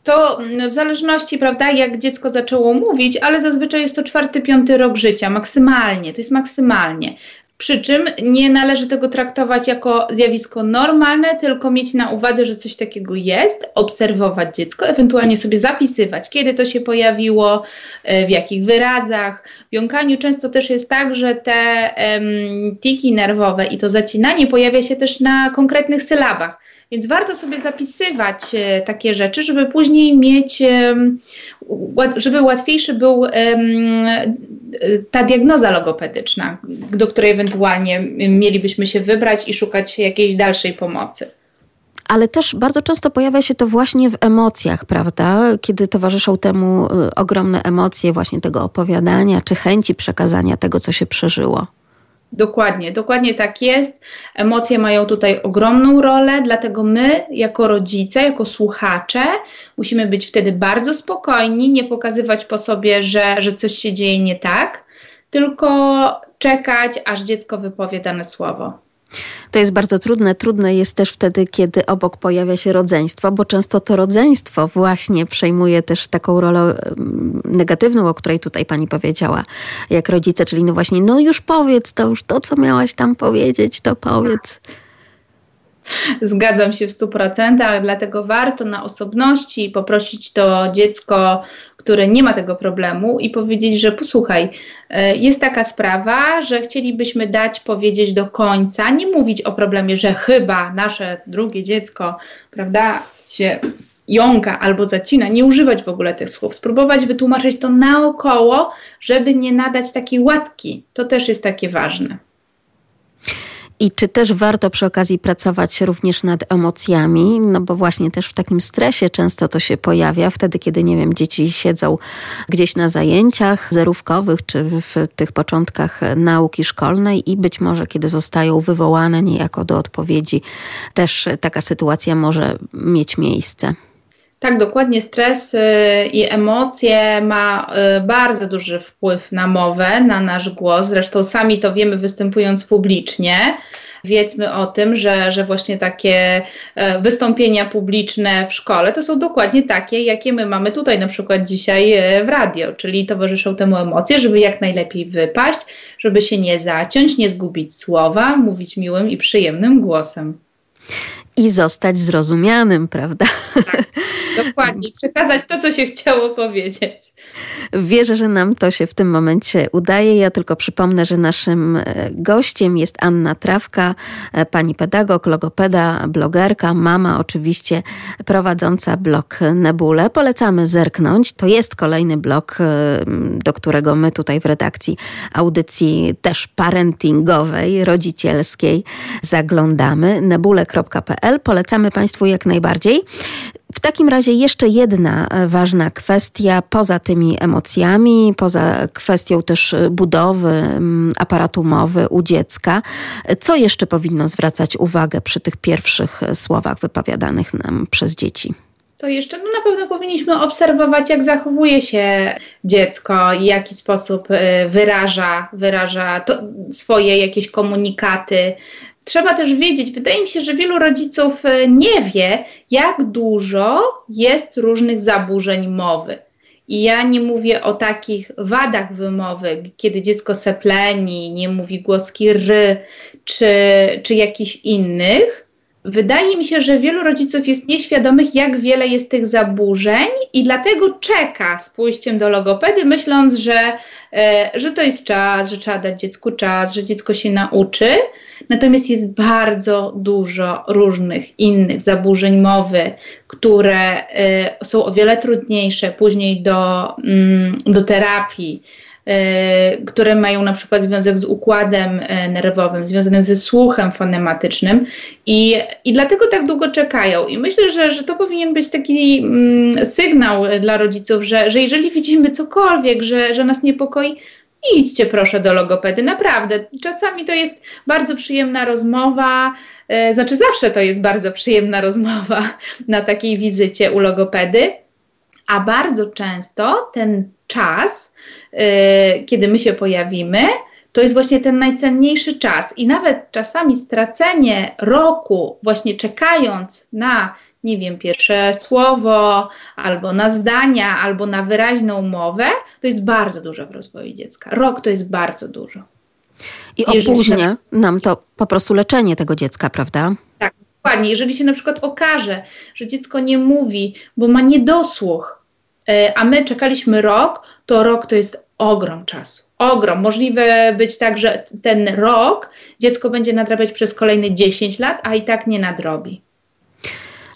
To w zależności, prawda, jak dziecko zaczęło mówić, ale zazwyczaj jest to czwarty, piąty rok życia, maksymalnie, to jest maksymalnie. Przy czym nie należy tego traktować jako zjawisko normalne, tylko mieć na uwadze, że coś takiego jest, obserwować dziecko, ewentualnie sobie zapisywać, kiedy to się pojawiło, e, w jakich wyrazach. W jąkaniu często też jest tak, że te tiki nerwowe i to zacinanie pojawia się też na konkretnych sylabach. Więc warto sobie zapisywać e, takie rzeczy, żeby później mieć, żeby łatwiejszy był ta diagnoza logopedyczna, do której ewentualnie mielibyśmy się wybrać i szukać jakiejś dalszej pomocy ale też bardzo często pojawia się to właśnie w emocjach, prawda? Kiedy towarzyszą temu y, ogromne emocje właśnie tego opowiadania czy chęci przekazania tego, co się przeżyło. Dokładnie, dokładnie tak jest. Emocje mają tutaj ogromną rolę, dlatego my, jako rodzice, jako słuchacze, musimy być wtedy bardzo spokojni, nie pokazywać po sobie, że, że coś się dzieje nie tak, tylko czekać, aż dziecko wypowie dane słowo. To jest bardzo trudne. Trudne jest też wtedy, kiedy obok pojawia się rodzeństwo, bo często to rodzeństwo właśnie przejmuje też taką rolę negatywną, o której tutaj pani powiedziała, jak rodzice, czyli no właśnie, no już powiedz to, już to, co miałaś tam powiedzieć, to powiedz. Zgadzam się w 100%, dlatego warto na osobności poprosić to dziecko, które nie ma tego problemu i powiedzieć, że posłuchaj, e, jest taka sprawa, że chcielibyśmy dać powiedzieć do końca, nie mówić o problemie, że chyba nasze drugie dziecko, prawda, się jąka albo zacina, nie używać w ogóle tych słów, spróbować wytłumaczyć to naokoło, żeby nie nadać takiej łatki. To też jest takie ważne. I czy też warto przy okazji pracować również nad emocjami, no bo właśnie też w takim stresie często to się pojawia, wtedy kiedy, nie wiem, dzieci siedzą gdzieś na zajęciach zerówkowych, czy w tych początkach nauki szkolnej i być może kiedy zostają wywołane niejako do odpowiedzi, też taka sytuacja może mieć miejsce. Tak, dokładnie. Stres y, i emocje ma y, bardzo duży wpływ na mowę, na nasz głos. Zresztą sami to wiemy występując publicznie. Wiedzmy o tym, że, że właśnie takie e, wystąpienia publiczne w szkole to są dokładnie takie, jakie my mamy tutaj na przykład dzisiaj e, w radio, czyli towarzyszą temu emocje, żeby jak najlepiej wypaść, żeby się nie zaciąć, nie zgubić słowa, mówić miłym i przyjemnym głosem i zostać zrozumianym, prawda? Tak, dokładnie. Przekazać to, co się chciało powiedzieć. Wierzę, że nam to się w tym momencie udaje. Ja tylko przypomnę, że naszym e, gościem jest Anna Trawka, e, pani pedagog, logopeda, blogerka, mama oczywiście prowadząca blog Nebule. Polecamy zerknąć. To jest kolejny blog, e, do którego my tutaj w redakcji audycji też parentingowej, rodzicielskiej zaglądamy. nebule.pl Polecamy Państwu jak najbardziej. W takim razie jeszcze jedna e, ważna kwestia, poza tymi emocjami, poza kwestią też budowy mm, aparatu mowy u dziecka, co jeszcze powinno zwracać uwagę przy tych pierwszych słowach wypowiadanych nam przez dzieci? Co jeszcze? No na pewno powinniśmy obserwować, jak zachowuje się dziecko i w jaki sposób e, wyraża, wyraża to, swoje jakieś komunikaty, trzeba też wiedzieć, wydaje mi się, że wielu rodziców e, nie wie, jak dużo jest różnych zaburzeń mowy. I ja nie mówię o takich wadach wymowy, kiedy dziecko sepleni, nie mówi głoski ry, czy, czy jakichś innych, Wydaje mi się, że wielu rodziców jest nieświadomych, jak wiele jest tych zaburzeń i dlatego czeka z pójściem do logopedy, myśląc, że, e, że to jest czas, że trzeba dać dziecku czas, że dziecko się nauczy. Natomiast jest bardzo dużo różnych innych zaburzeń mowy, które e, są o wiele trudniejsze później do, mm, do terapii które mają na przykład związek z układem nerwowym, związanym ze słuchem fonematycznym i, i dlatego tak długo czekają. I myślę, że, że to powinien być taki mm, sygnał dla rodziców, że, że jeżeli widzimy cokolwiek, że, że nas niepokoi, idźcie proszę do logopedy. Naprawdę, czasami to jest bardzo przyjemna rozmowa, e, znaczy zawsze to jest bardzo przyjemna rozmowa na takiej wizycie u logopedy, a bardzo często ten czas, kiedy my się pojawimy, to jest właśnie ten najcenniejszy czas. I nawet czasami stracenie roku, właśnie czekając na nie wiem, pierwsze słowo, albo na zdania, albo na wyraźną mowę, to jest bardzo dużo w rozwoju dziecka. Rok to jest bardzo dużo. I opóźnia nam to po prostu leczenie tego dziecka, prawda? Tak, dokładnie. Jeżeli się na przykład okaże, że dziecko nie mówi, bo ma niedosłuch, e, a my czekaliśmy rok, to rok to jest ogrom czasu. Ogrom. Możliwe być tak, że ten rok dziecko będzie nadrabiać przez kolejne 10 lat, a i tak nie nadrobi.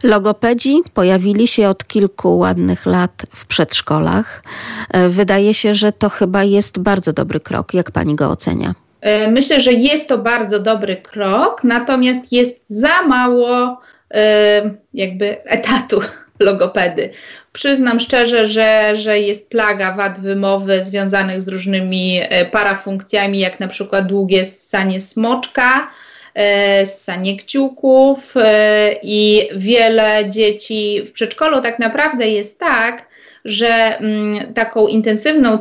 Logopedzi pojawili się od kilku ładnych lat w przedszkolach. E, wydaje się, że to chyba jest bardzo dobry krok. Jak pani go ocenia? E, myślę, że jest to bardzo dobry krok, natomiast jest za mało e, jakby etatu logopedy. Przyznam szczerze, że, że jest plaga wad wymowy związanych z różnymi parafunkcjami, jak na przykład długie ssanie smoczka, E, ssanie kciuków e, i wiele dzieci w przedszkolu. Tak naprawdę jest tak, że mm, taką intensywną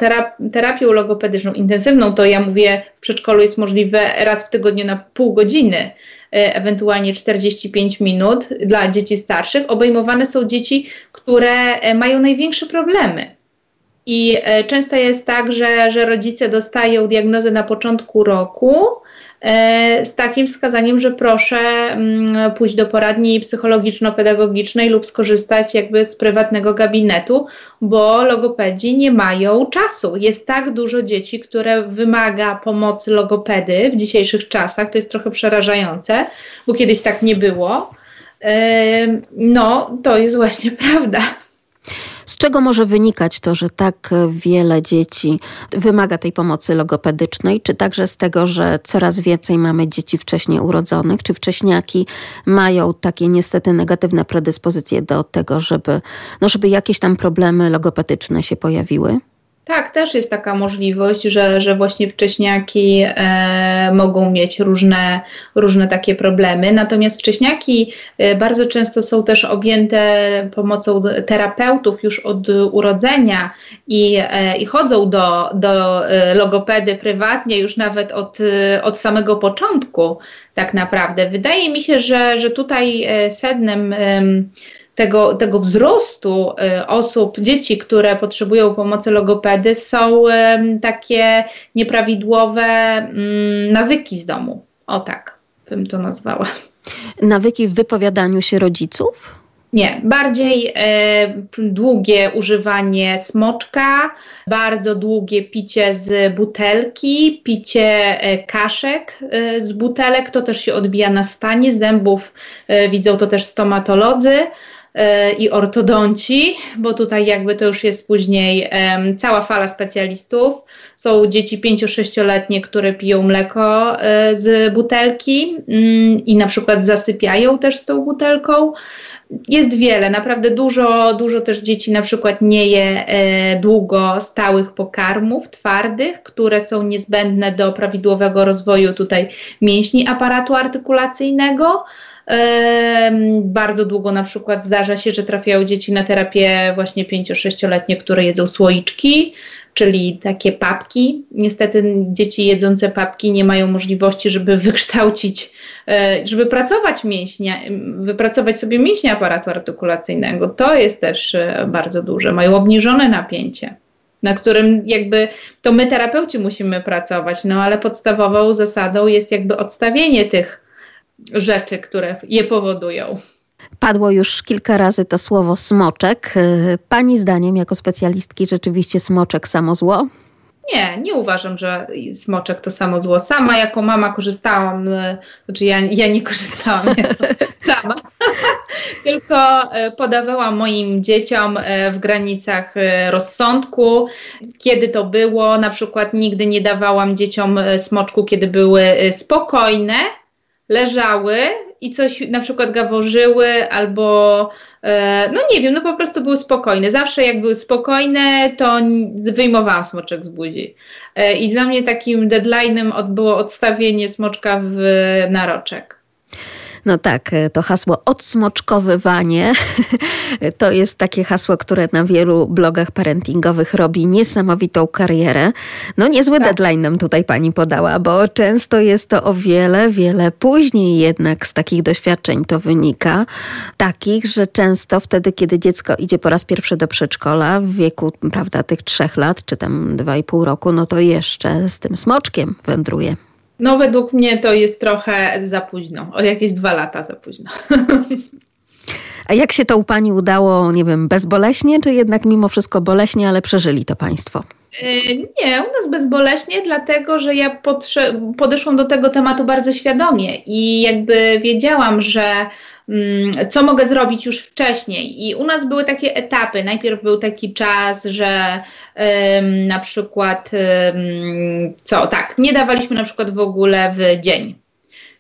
terapią logopedyczną, intensywną to ja mówię w przedszkolu jest możliwe raz w tygodniu na pół godziny, e, ewentualnie 45 minut dla dzieci starszych, obejmowane są dzieci, które mają największe problemy. I często jest tak, że, że rodzice dostają diagnozę na początku roku, E, z takim wskazaniem, że proszę mm, pójść do poradni psychologiczno-pedagogicznej lub skorzystać jakby z prywatnego gabinetu, bo logopedzi nie mają czasu. Jest tak dużo dzieci, które wymaga pomocy logopedy w dzisiejszych czasach. To jest trochę przerażające, bo kiedyś tak nie było. E, no, to jest właśnie prawda. Z czego może wynikać to, że tak wiele dzieci wymaga tej pomocy logopedycznej? Czy także z tego, że coraz więcej mamy dzieci wcześniej urodzonych? Czy wcześniaki mają takie niestety negatywne predyspozycje do tego, żeby, no żeby jakieś tam problemy logopedyczne się pojawiły? Tak, też jest taka możliwość, że, że właśnie wcześniaki e, mogą mieć różne, różne takie problemy. Natomiast wcześniaki e, bardzo często są też objęte pomocą terapeutów już od urodzenia i, e, i chodzą do, do e, logopedy prywatnie już nawet od, od samego początku, tak naprawdę. Wydaje mi się, że, że tutaj e, sednem tego, tego wzrostu y, osób, dzieci, które potrzebują pomocy logopedy, są takie nieprawidłowe mm, nawyki z domu. O tak bym to nazwała. Nawyki w wypowiadaniu się rodziców? Nie, bardziej długie używanie smoczka, bardzo długie picie z butelki, picie e, kaszek e, z butelek, to też się odbija na stanie zębów, e, widzą to też stomatolodzy. E, i ortodonci, bo tutaj jakby to już jest później um, cała fala specjalistów. Są dzieci 5-6-letnie, które piją mleko e, z butelki mm, i na przykład zasypiają też z tą butelką. Jest wiele, naprawdę dużo, dużo też dzieci na przykład nie je e, długo stałych pokarmów twardych, które są niezbędne do prawidłowego rozwoju tutaj mięśni aparatu artykulacyjnego. Bardzo długo na przykład zdarza się, że trafiają dzieci na terapię właśnie 5-6-letnie, które jedzą słoiczki, czyli takie papki. Niestety dzieci jedzące papki nie mają możliwości, żeby wykształcić, e, żeby pracować mięśnie, wypracować sobie mięśnie aparatu artykulacyjnego. To jest też e, bardzo duże. Mają obniżone napięcie na którym jakby to my terapeuci musimy pracować, no ale podstawową zasadą jest jakby odstawienie tych rzeczy, które je powodują. Padło już kilka razy to słowo smoczek. Pani zdaniem, jako specjalistki, rzeczywiście smoczek samo zło? Nie, nie uważam, że smoczek to samo zło. Sama jako mama korzystałam, znaczy ja, ja nie korzystałam sama. tylko e, podawałam moim dzieciom w granicach rozsądku, kiedy to było. Na przykład nigdy nie dawałam dzieciom smoczku, kiedy były spokojne, leżały i coś na przykład gaworzyły albo no nie wiem, no po prostu były spokojne. Zawsze jak były spokojne, to wyjmowałam smoczek z buzi. I dla mnie takim deadline'em było odstawienie smoczka w naroczek. No tak, e, to hasło odsmoczkowywanie to jest takie hasło, które na wielu blogach parentingowych robi niesamowitą karierę. No niezły tak. deadline nam tutaj pani podała, bo często jest to o wiele, wiele później jednak z takich doświadczeń to wynika. Takich, że często wtedy, kiedy dziecko idzie po raz pierwszy do przedszkola w wieku, prawda, tych trzech lat, czy tam dwa i pół roku, no to jeszcze z tym smoczkiem wędruje. No, według mnie to jest trochę za późno, o jakieś dwa lata za późno. A jak się to u Pani udało, nie wiem, bezboleśnie, czy jednak mimo wszystko boleśnie, ale przeżyli to Państwo? E, nie, u nas bezboleśnie, dlatego że ja podeszłam do tego tematu bardzo świadomie i jakby wiedziałam, że co mogę zrobić już wcześniej. I u nas były takie etapy. Najpierw był taki czas, że na przykład, co, tak, nie dawaliśmy na przykład w ogóle w dzień.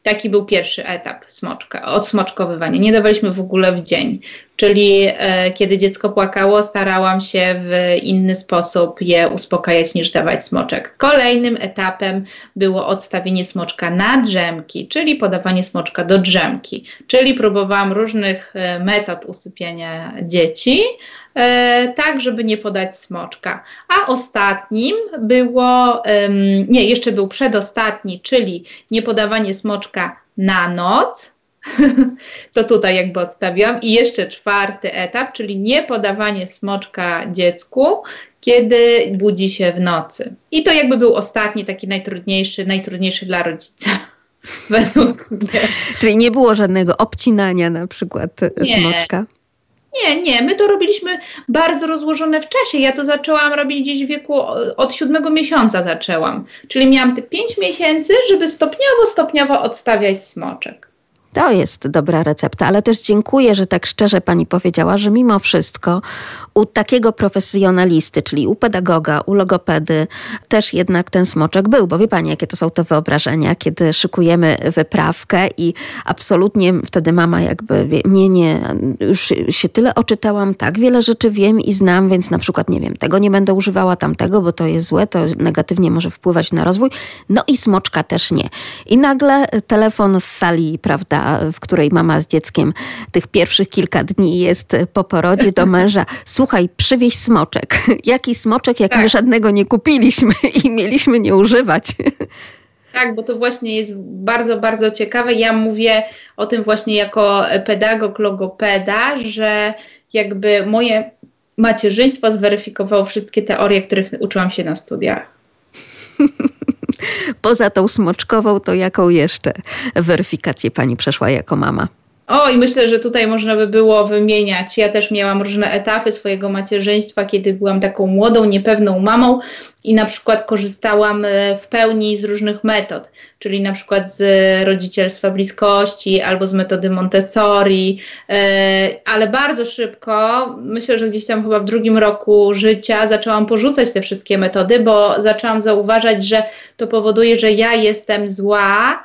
Taki był pierwszy etap smoczka, odsmoczkowywania. Nie dawaliśmy w ogóle w dzień. Czyli e, kiedy dziecko płakało, starałam się w inny sposób je uspokajać niż dawać smoczek. Kolejnym etapem było odstawienie smoczka na drzemki, czyli podawanie smoczka do drzemki. Czyli próbowałam różnych e, metod usypiania dzieci, tak żeby nie podać smoczka. A ostatnim było, nie, jeszcze był przedostatni, czyli nie podawanie smoczka na noc, to tutaj jakby odstawiłam. I jeszcze czwarty etap, czyli nie podawanie smoczka dziecku, kiedy budzi się w nocy. I to jakby był ostatni, taki najtrudniejszy, najtrudniejszy dla rodzica. Według mnie. Czyli nie było żadnego obcinania na przykład nie. smoczka? Nie, nie, my to robiliśmy bardzo rozłożone w czasie. Ja to zaczęłam robić gdzieś w wieku od siódmego miesiąca zaczęłam. Czyli miałam te pięć miesięcy, żeby stopniowo, stopniowo odstawiać smoczek. To jest dobra recepta, ale też dziękuję, że tak szczerze pani powiedziała, że mimo wszystko u takiego profesjonalisty, czyli u pedagoga, u logopedy, też jednak ten smoczek był, bo wie pani, jakie to są te wyobrażenia, kiedy szykujemy wyprawkę i absolutnie wtedy mama jakby wie, nie, nie, już się tyle oczytałam, tak wiele rzeczy wiem i znam, więc na przykład nie wiem, tego nie będę używała, tamtego, bo to jest złe, to negatywnie może wpływać na rozwój, no i smoczka też nie. I nagle telefon z sali, prawda, w której mama z dzieckiem tych pierwszych kilka dni jest po porodzie do męża, słuchaj, przywieź smoczek. Jaki smoczek, jak tak. my żadnego nie kupiliśmy i mieliśmy nie używać. Tak, bo to właśnie jest bardzo, bardzo ciekawe. Ja mówię o tym właśnie jako pedagog, logopeda, że jakby moje macierzyństwo zweryfikowało wszystkie teorie, których uczyłam się na studiach. Poza tą smoczkową, to jaką jeszcze weryfikację pani przeszła jako mama? O, i myślę, że tutaj można by było wymieniać. Ja też miałam różne etapy swojego macierzyństwa, kiedy byłam taką młodą, niepewną mamą i na przykład korzystałam e, w pełni z różnych metod, czyli na przykład z rodzicielstwa bliskości albo z metody Montessori, e, ale bardzo szybko, myślę, że gdzieś tam chyba w drugim roku życia zaczęłam porzucać te wszystkie metody, bo zaczęłam zauważać, że to powoduje, że ja jestem zła,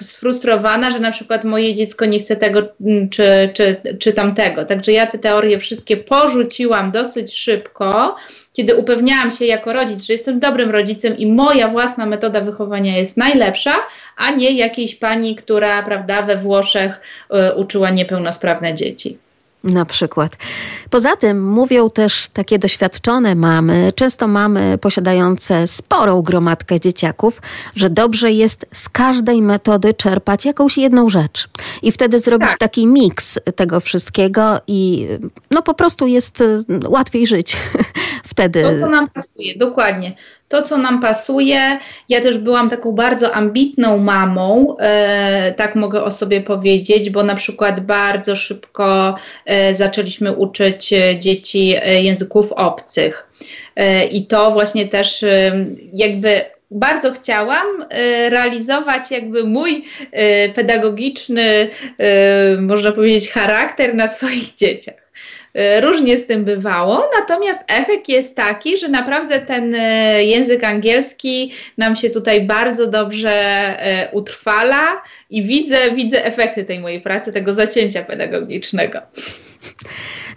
sfrustrowana, że na przykład moje dziecko nie chce tego mm, czy, czy, czy tamtego. Także ja te teorie wszystkie porzuciłam dosyć szybko, kiedy upewniałam się jako rodzic, że jestem dobrym rodzicem i moja własna metoda wychowania jest najlepsza, a nie jakiejś pani, która prawda, we Włoszech y, uczyła niepełnosprawne dzieci. Na przykład. Poza tym mówią też takie doświadczone mamy, często mamy posiadające sporą gromadkę dzieciaków, że dobrze jest z każdej metody czerpać jakąś jedną rzecz. I wtedy zrobić tak. taki miks tego wszystkiego i no po prostu jest y, łatwiej żyć wtedy. To, co nam pasuje, dokładnie to, co nam pasuje. Ja też byłam taką bardzo ambitną mamą, e, tak mogę o sobie powiedzieć, bo na przykład bardzo szybko e, zaczęliśmy uczyć e, dzieci e, języków obcych. E, I to właśnie też e, jakby bardzo chciałam realizować jakby mój pedagogiczny, można powiedzieć, charakter na swoich dzieciach. Różnie z tym bywało, natomiast efekt jest taki, że naprawdę ten język angielski nam się tutaj bardzo dobrze utrwala i widzę, widzę efekty tej mojej pracy, tego zacięcia pedagogicznego.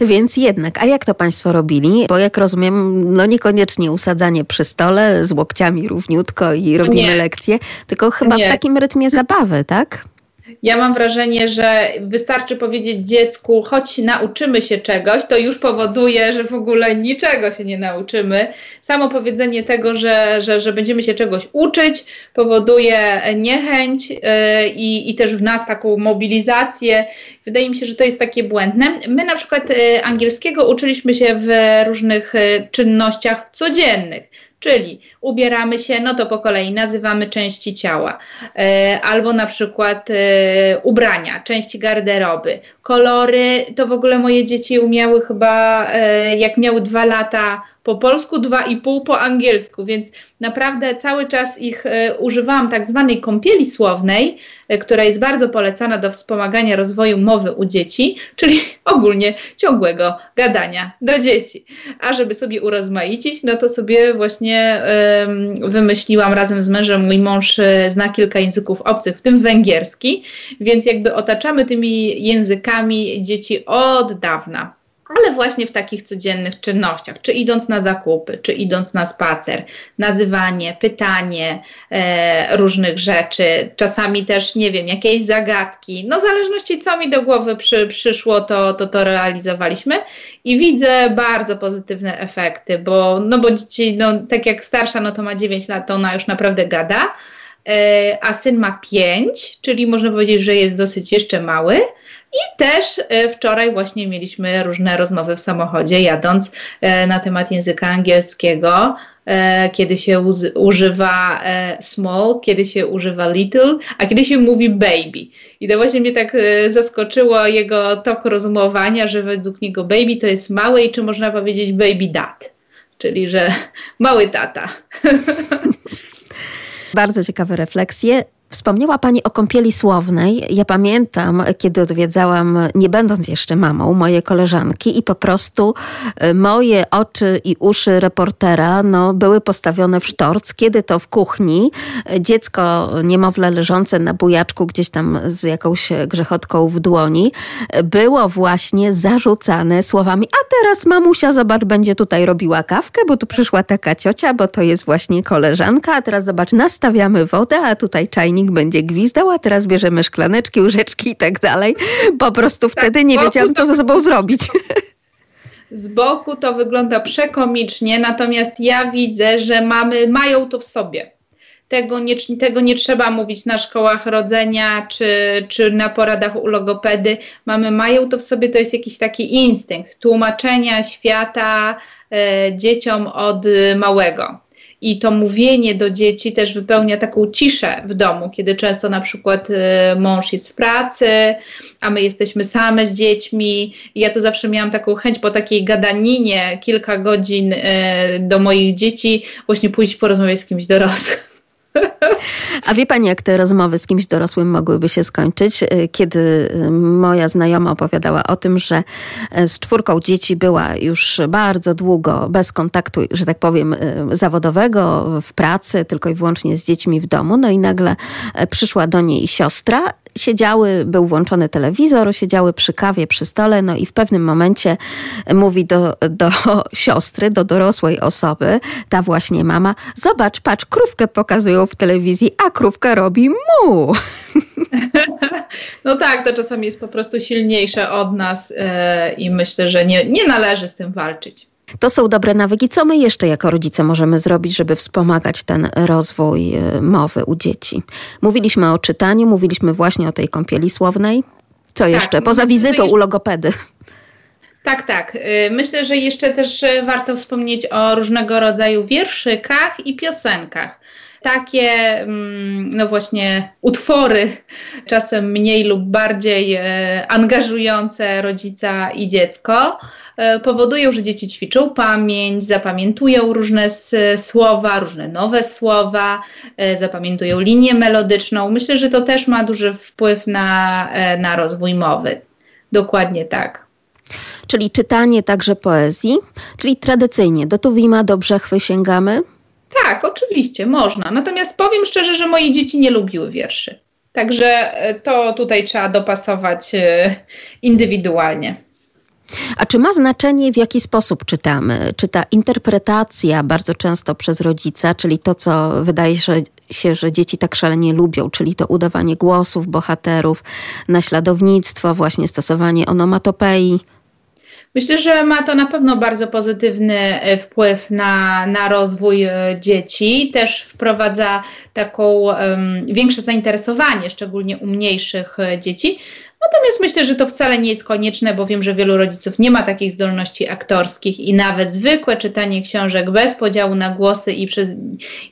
Więc jednak, a jak to Państwo robili? Bo jak rozumiem, no niekoniecznie usadzanie przy stole z łokciami równiutko i robimy nie. lekcje, tylko chyba nie. w takim rytmie zabawy, tak? Ja mam wrażenie, że wystarczy powiedzieć dziecku, choć nauczymy się czegoś, to już powoduje, że w ogóle niczego się nie nauczymy. Samo powiedzenie tego, że, że, że będziemy się czegoś uczyć, powoduje niechęć yy, i, i też w nas taką mobilizację. Wydaje mi się, że to jest takie błędne. My na przykład yy, angielskiego uczyliśmy się w różnych yy, czynnościach codziennych Czyli ubieramy się, no to po kolei nazywamy części ciała, e, albo na przykład e, ubrania, części garderoby, kolory. To w ogóle moje dzieci umiały chyba, e, jak miały dwa lata, po polsku, dwa i pół po angielsku, więc naprawdę cały czas ich e, używałam tak zwanej kąpieli słownej, e, która jest bardzo polecana do wspomagania rozwoju mowy u dzieci, czyli ogólnie ciągłego gadania do dzieci. A żeby sobie urozmaicić, no to sobie właśnie wymyśliłam razem z mężem, mój mąż e, zna kilka języków obcych, w tym węgierski, więc jakby otaczamy tymi językami dzieci od dawna ale właśnie w takich codziennych czynnościach, czy idąc na zakupy, czy idąc na spacer, nazywanie, pytanie e, różnych rzeczy, czasami też, nie wiem, jakieś zagadki, no w zależności co mi do głowy przy, przyszło, to, to to realizowaliśmy. I widzę bardzo pozytywne efekty, bo, no bo dzieci, no tak jak starsza, no to ma 9 lat, to ona już naprawdę gada, e, a syn ma 5, czyli można powiedzieć, że jest dosyć jeszcze mały, i też e, wczoraj właśnie mieliśmy różne rozmowy w samochodzie, jadąc e, na temat języka angielskiego, e, kiedy się używa small, kiedy się używa little, a kiedy się mówi baby. I to właśnie mnie tak zaskoczyło jego tok rozumowania, że według niego baby to jest mały i czy można powiedzieć baby dad, czyli że mały tata. Bardzo ciekawe refleksje. Wspomniała Pani o kąpieli słownej. Ja pamiętam, kiedy odwiedzałam, nie będąc jeszcze mamą, moje koleżanki i po prostu e, moje oczy i uszy reportera no, były postawione w sztorc, kiedy to w kuchni e, dziecko niemowlę leżące na bujaczku gdzieś tam z jakąś grzechotką w dłoni e, było właśnie zarzucane słowami a teraz mamusia, zobacz, będzie tutaj robiła kawkę, bo tu przyszła taka ciocia, bo to jest właśnie koleżanka, a teraz zobacz, nastawiamy wodę, a tutaj czajnik czajnik będzie gwizdał, a teraz bierzemy szklaneczki, łyżeczki i tak dalej. Po prostu tak, wtedy nie wiedziałam, co ze sobą zrobić. Z boku to wygląda przekomicznie, natomiast ja widzę, że mamy mają to w sobie. Tego nie, tego nie trzeba mówić na szkołach rodzenia czy, czy na poradach u logopedy. Mamy mają to w sobie, to jest jakiś taki instynkt tłumaczenia świata e, dzieciom od małego i to mówienie do dzieci też wypełnia taką ciszę w domu, kiedy często na przykład y, mąż jest w pracy, a my jesteśmy same z dziećmi. Ja to zawsze miałam taką chęć po takiej gadaninie kilka godzin y, do moich dzieci, właśnie pójść porozmawiać z kimś dorosłym. A wie pani, jak te rozmowy z kimś dorosłym mogłyby się skończyć? Y, kiedy y, moja znajoma opowiadała o tym, że y, z czwórką dzieci była już bardzo długo bez kontaktu, że tak powiem, zawodowego w pracy, tylko i wyłącznie z dziećmi w domu. No i nagle przyszła do niej siostra siedziały, był włączony telewizor, siedziały przy kawie, przy stole, no i w pewnym momencie mówi do, do siostry, do dorosłej osoby, ta właśnie mama, zobacz, patrz, krówkę pokazują w telewizji, a krówka robi mu. No tak, to czasami jest po prostu silniejsze od nas yy, i myślę, że nie, nie należy z tym walczyć. To są dobre nawyki. Co my jeszcze jako rodzice możemy zrobić, żeby wspomagać ten rozwój e, mowy u dzieci? Mówiliśmy o czytaniu, mówiliśmy właśnie o tej kąpieli słownej. Co tak, jeszcze? Poza wizytą jeszcze... u logopedy. Tak, tak. Y, myślę, że jeszcze też warto wspomnieć o różnego rodzaju wierszykach i piosenkach takie, mm, no właśnie, utwory, czasem mniej lub bardziej e, angażujące rodzica i dziecko, e, powodują, że dzieci ćwiczą pamięć, zapamiętują różne słowa, różne nowe słowa, e, zapamiętują linię melodyczną. Myślę, że to też ma duży wpływ na, na rozwój mowy. Dokładnie tak. Czyli czytanie także poezji, czyli tradycyjnie do Tuwima, do Brzechwy sięgamy? Tak, oczywiście, można. Natomiast powiem szczerze, że moje dzieci nie lubiły wierszy. Także e, to tutaj trzeba dopasować e, indywidualnie. A czy ma znaczenie, w jaki sposób czytamy? Czy ta interpretacja bardzo często przez rodzica, czyli to, co wydaje się, że dzieci tak szalenie lubią, czyli to udawanie głosów bohaterów, naśladownictwo, właśnie stosowanie onomatopei? Myślę, że ma to na pewno bardzo pozytywny e, wpływ na, na rozwój e, dzieci. Też wprowadza taką um, większe zainteresowanie, szczególnie u mniejszych e, dzieci, Natomiast myślę, że to wcale nie jest konieczne, bo wiem, że wielu rodziców nie ma takich zdolności aktorskich i nawet zwykłe czytanie książek bez podziału na głosy i, przez,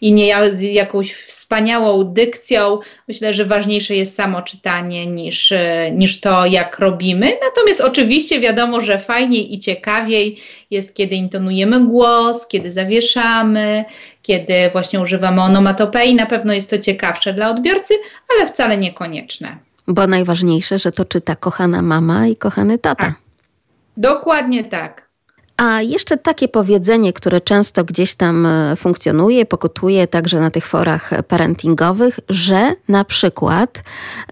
i nie z jakąś wspaniałą dykcją, myślę, że ważniejsze jest samo czytanie niż, niż to, jak robimy. Natomiast oczywiście wiadomo, że fajniej i ciekawiej jest, kiedy intonujemy głos, kiedy zawieszamy, kiedy właśnie używamy onomatopei. Na pewno jest to ciekawsze dla odbiorcy, ale wcale niekonieczne. Bo najważniejsze, że to czyta kochana mama i kochany tata. Tak. Dokładnie tak. A jeszcze takie powiedzenie, które często gdzieś tam e, funkcjonuje, pokutuje także na tych forach parentingowych, że na przykład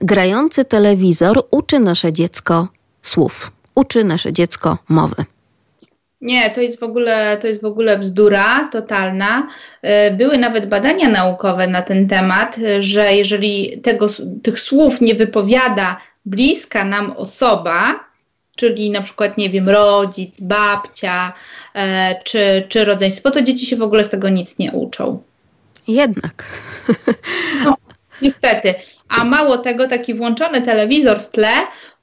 grający telewizor uczy nasze dziecko słów, uczy nasze dziecko mowy. Nie, to jest w ogóle, to jest w ogóle bzdura totalna. E, były nawet badania naukowe na ten temat, że jeżeli tego, tych słów nie wypowiada bliska nam osoba, czyli na przykład, nie wiem, rodzic, babcia e, czy, czy rodzeństwo, to dzieci się w ogóle z tego nic nie uczą. Jednak. No, niestety. A mało tego, taki włączony telewizor w tle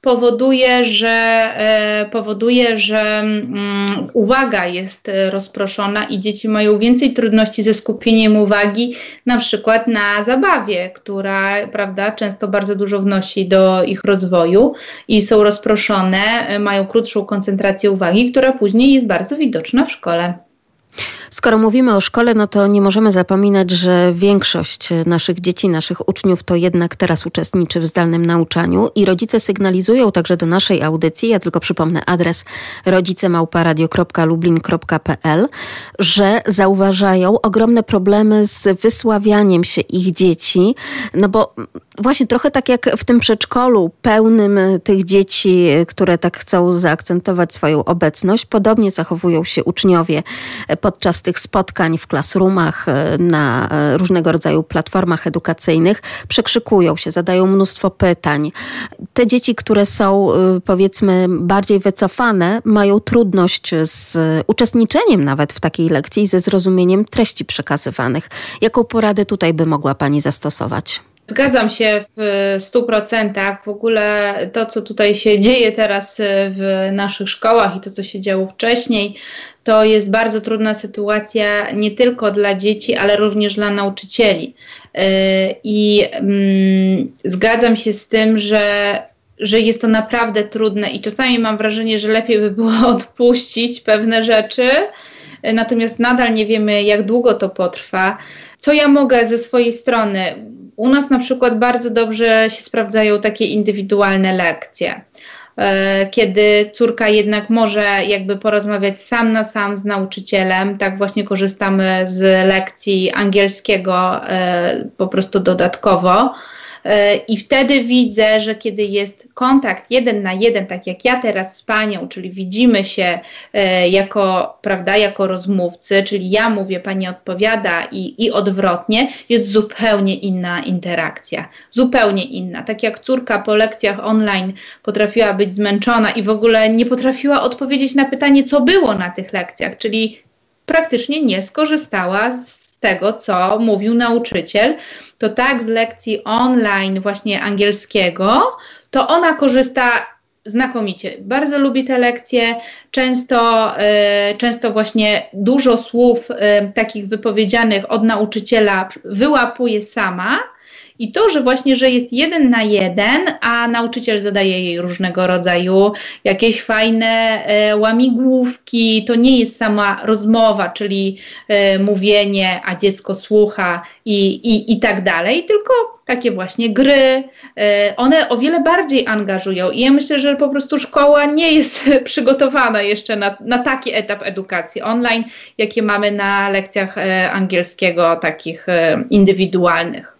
powoduje, że, e, powoduje, że mm, uwaga jest rozproszona i dzieci mają więcej trudności ze skupieniem uwagi, na przykład na zabawie, która prawda, często bardzo dużo wnosi do ich rozwoju i są rozproszone, e, mają krótszą koncentrację uwagi, która później jest bardzo widoczna w szkole. Skoro mówimy o szkole, no to nie możemy zapominać, że większość naszych dzieci, naszych uczniów to jednak teraz uczestniczy w zdalnym nauczaniu i rodzice sygnalizują także do naszej audycji, ja tylko przypomnę adres rodzicemałparadio.lublin.pl, że zauważają ogromne problemy z wysławianiem się ich dzieci, no bo właśnie trochę tak jak w tym przedszkolu pełnym tych dzieci, które tak chcą zaakcentować swoją obecność, podobnie zachowują się uczniowie podczas tych spotkań w klasroomach, e, na e, różnego rodzaju platformach edukacyjnych, przekrzykują się, zadają mnóstwo pytań. Te dzieci, które są e, powiedzmy bardziej wycofane, mają trudność z uczestniczeniem nawet w takiej lekcji i ze zrozumieniem treści przekazywanych. Jaką poradę tutaj by mogła Pani zastosować? Zgadzam się w 100%. W ogóle to, co tutaj się dzieje teraz w naszych szkołach i to, co się działo wcześniej, to jest bardzo trudna sytuacja nie tylko dla dzieci, ale również dla nauczycieli. Y, I mm, zgadzam się z tym, że że jest to naprawdę trudne i czasami mam wrażenie, że lepiej by było odpuścić pewne rzeczy, natomiast nadal nie wiemy, jak długo to potrwa. Co ja mogę ze swojej strony? U nas na przykład bardzo dobrze się sprawdzają takie indywidualne lekcje. E, kiedy córka jednak może jakby porozmawiać sam na sam z nauczycielem. Tak właśnie korzystamy z lekcji angielskiego e, po prostu dodatkowo. E, I wtedy widzę, że kiedy jest kontakt jeden na jeden, tak jak ja teraz z panią, czyli widzimy się e, jako, prawda, jako rozmówcy, czyli ja mówię, pani odpowiada i, i odwrotnie, jest zupełnie inna interakcja. Zupełnie inna. Tak jak córka po lekcjach online potrafiła być zmęczona i w ogóle nie potrafiła odpowiedzieć na pytanie, co było na tych lekcjach, czyli praktycznie nie skorzystała z tego, co mówił nauczyciel, to tak z lekcji online właśnie angielskiego, to ona korzysta znakomicie. Bardzo lubi te lekcje. Często, y, często właśnie dużo słów y, takich wypowiedzianych od nauczyciela wyłapuje sama i to, że właśnie, że jest jeden na jeden, a nauczyciel zadaje jej różnego rodzaju jakieś fajne e, łamigłówki, to nie jest sama rozmowa, czyli e, mówienie, a dziecko słucha i, i, i tak dalej, tylko takie właśnie gry. E, one o wiele bardziej angażują i ja myślę, że po prostu szkoła nie jest przygotowana jeszcze na, na taki etap edukacji online, jakie mamy na lekcjach e, angielskiego, takich e, indywidualnych.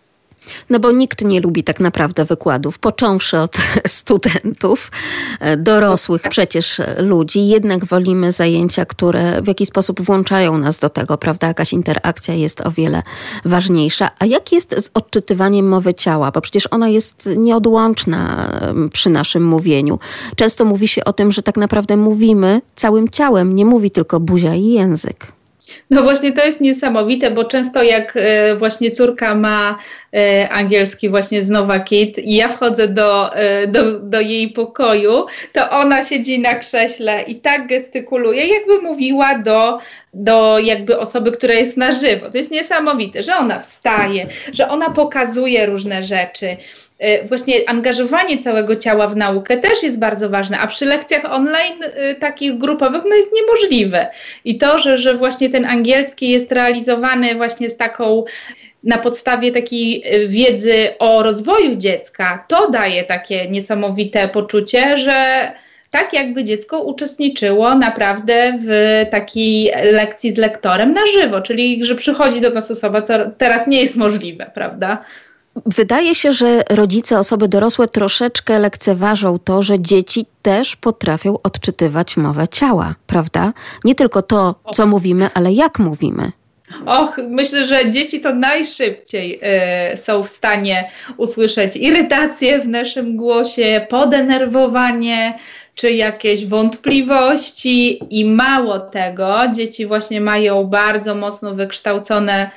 No bo nikt nie lubi tak naprawdę wykładów, począwszy od studentów, e, dorosłych przecież ludzi. Jednak wolimy zajęcia, które w jakiś sposób włączają nas do tego, prawda? Jakaś interakcja jest o wiele ważniejsza. A jak jest z odczytywaniem mowy ciała? Bo przecież ona jest nieodłączna przy naszym mówieniu. Często mówi się o tym, że tak naprawdę mówimy całym ciałem, nie mówi tylko buzia i język. No właśnie to jest niesamowite, bo często jak e, właśnie córka ma e, angielski właśnie z Nova Kid i ja wchodzę do, e, do, do jej pokoju, to ona siedzi na krześle i tak gestykuluje, jakby mówiła do, do jakby osoby, która jest na żywo. To jest niesamowite, że ona wstaje, że ona pokazuje różne rzeczy. Y, właśnie angażowanie całego ciała w naukę też jest bardzo ważne, a przy lekcjach online y, takich grupowych no jest niemożliwe. I to, że, że właśnie ten angielski jest realizowany właśnie z taką na podstawie takiej y, wiedzy o rozwoju dziecka, to daje takie niesamowite poczucie, że tak jakby dziecko uczestniczyło naprawdę w takiej lekcji z lektorem na żywo, czyli że przychodzi do nas osoba, co teraz nie jest możliwe, prawda? Wydaje się, że rodzice, osoby dorosłe troszeczkę lekceważą to, że dzieci też potrafią odczytywać mowę ciała, prawda? Nie tylko to, co mówimy, ale jak mówimy. Och, myślę, że dzieci to najszybciej y, są w stanie usłyszeć irytację w naszym głosie, podenerwowanie czy jakieś wątpliwości i mało tego, dzieci właśnie mają bardzo mocno wykształcone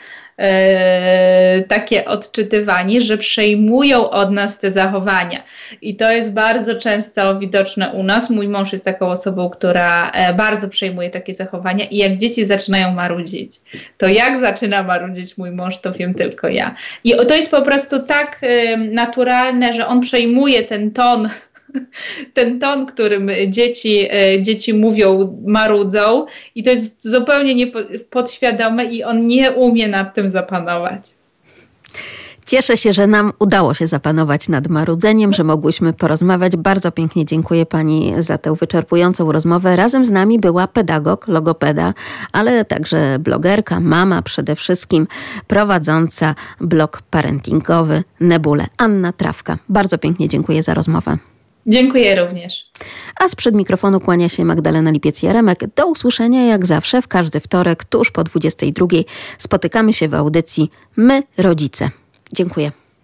takie odczytywanie, że przejmują od nas te zachowania. I to jest bardzo często widoczne u nas. Mój mąż jest taką osobą, która e, bardzo przejmuje takie zachowania i jak dzieci zaczynają marudzić, to jak zaczyna marudzić mój mąż, to wiem tylko ja. I to jest po prostu tak e, naturalne, że on przejmuje ten ton ten ton, którym dzieci, e, dzieci mówią, marudzą i to jest zupełnie niepodświadome i on nie umie nad tym zapanować. Cieszę się, że nam udało się zapanować nad marudzeniem, że mogłyśmy porozmawiać. Bardzo pięknie dziękuję Pani za tę wyczerpującą rozmowę. Razem z nami była pedagog, logopeda, ale także blogerka, mama przede wszystkim, prowadząca blog parentingowy Nebule, Anna Trawka. Bardzo pięknie dziękuję za rozmowę. Dziękuję również. A sprzed mikrofonu kłania się Magdalena Lipiec-Jaremek. Do usłyszenia jak zawsze w każdy wtorek tuż po 22. Spotykamy się w audycji My Rodzice. Dziękuję.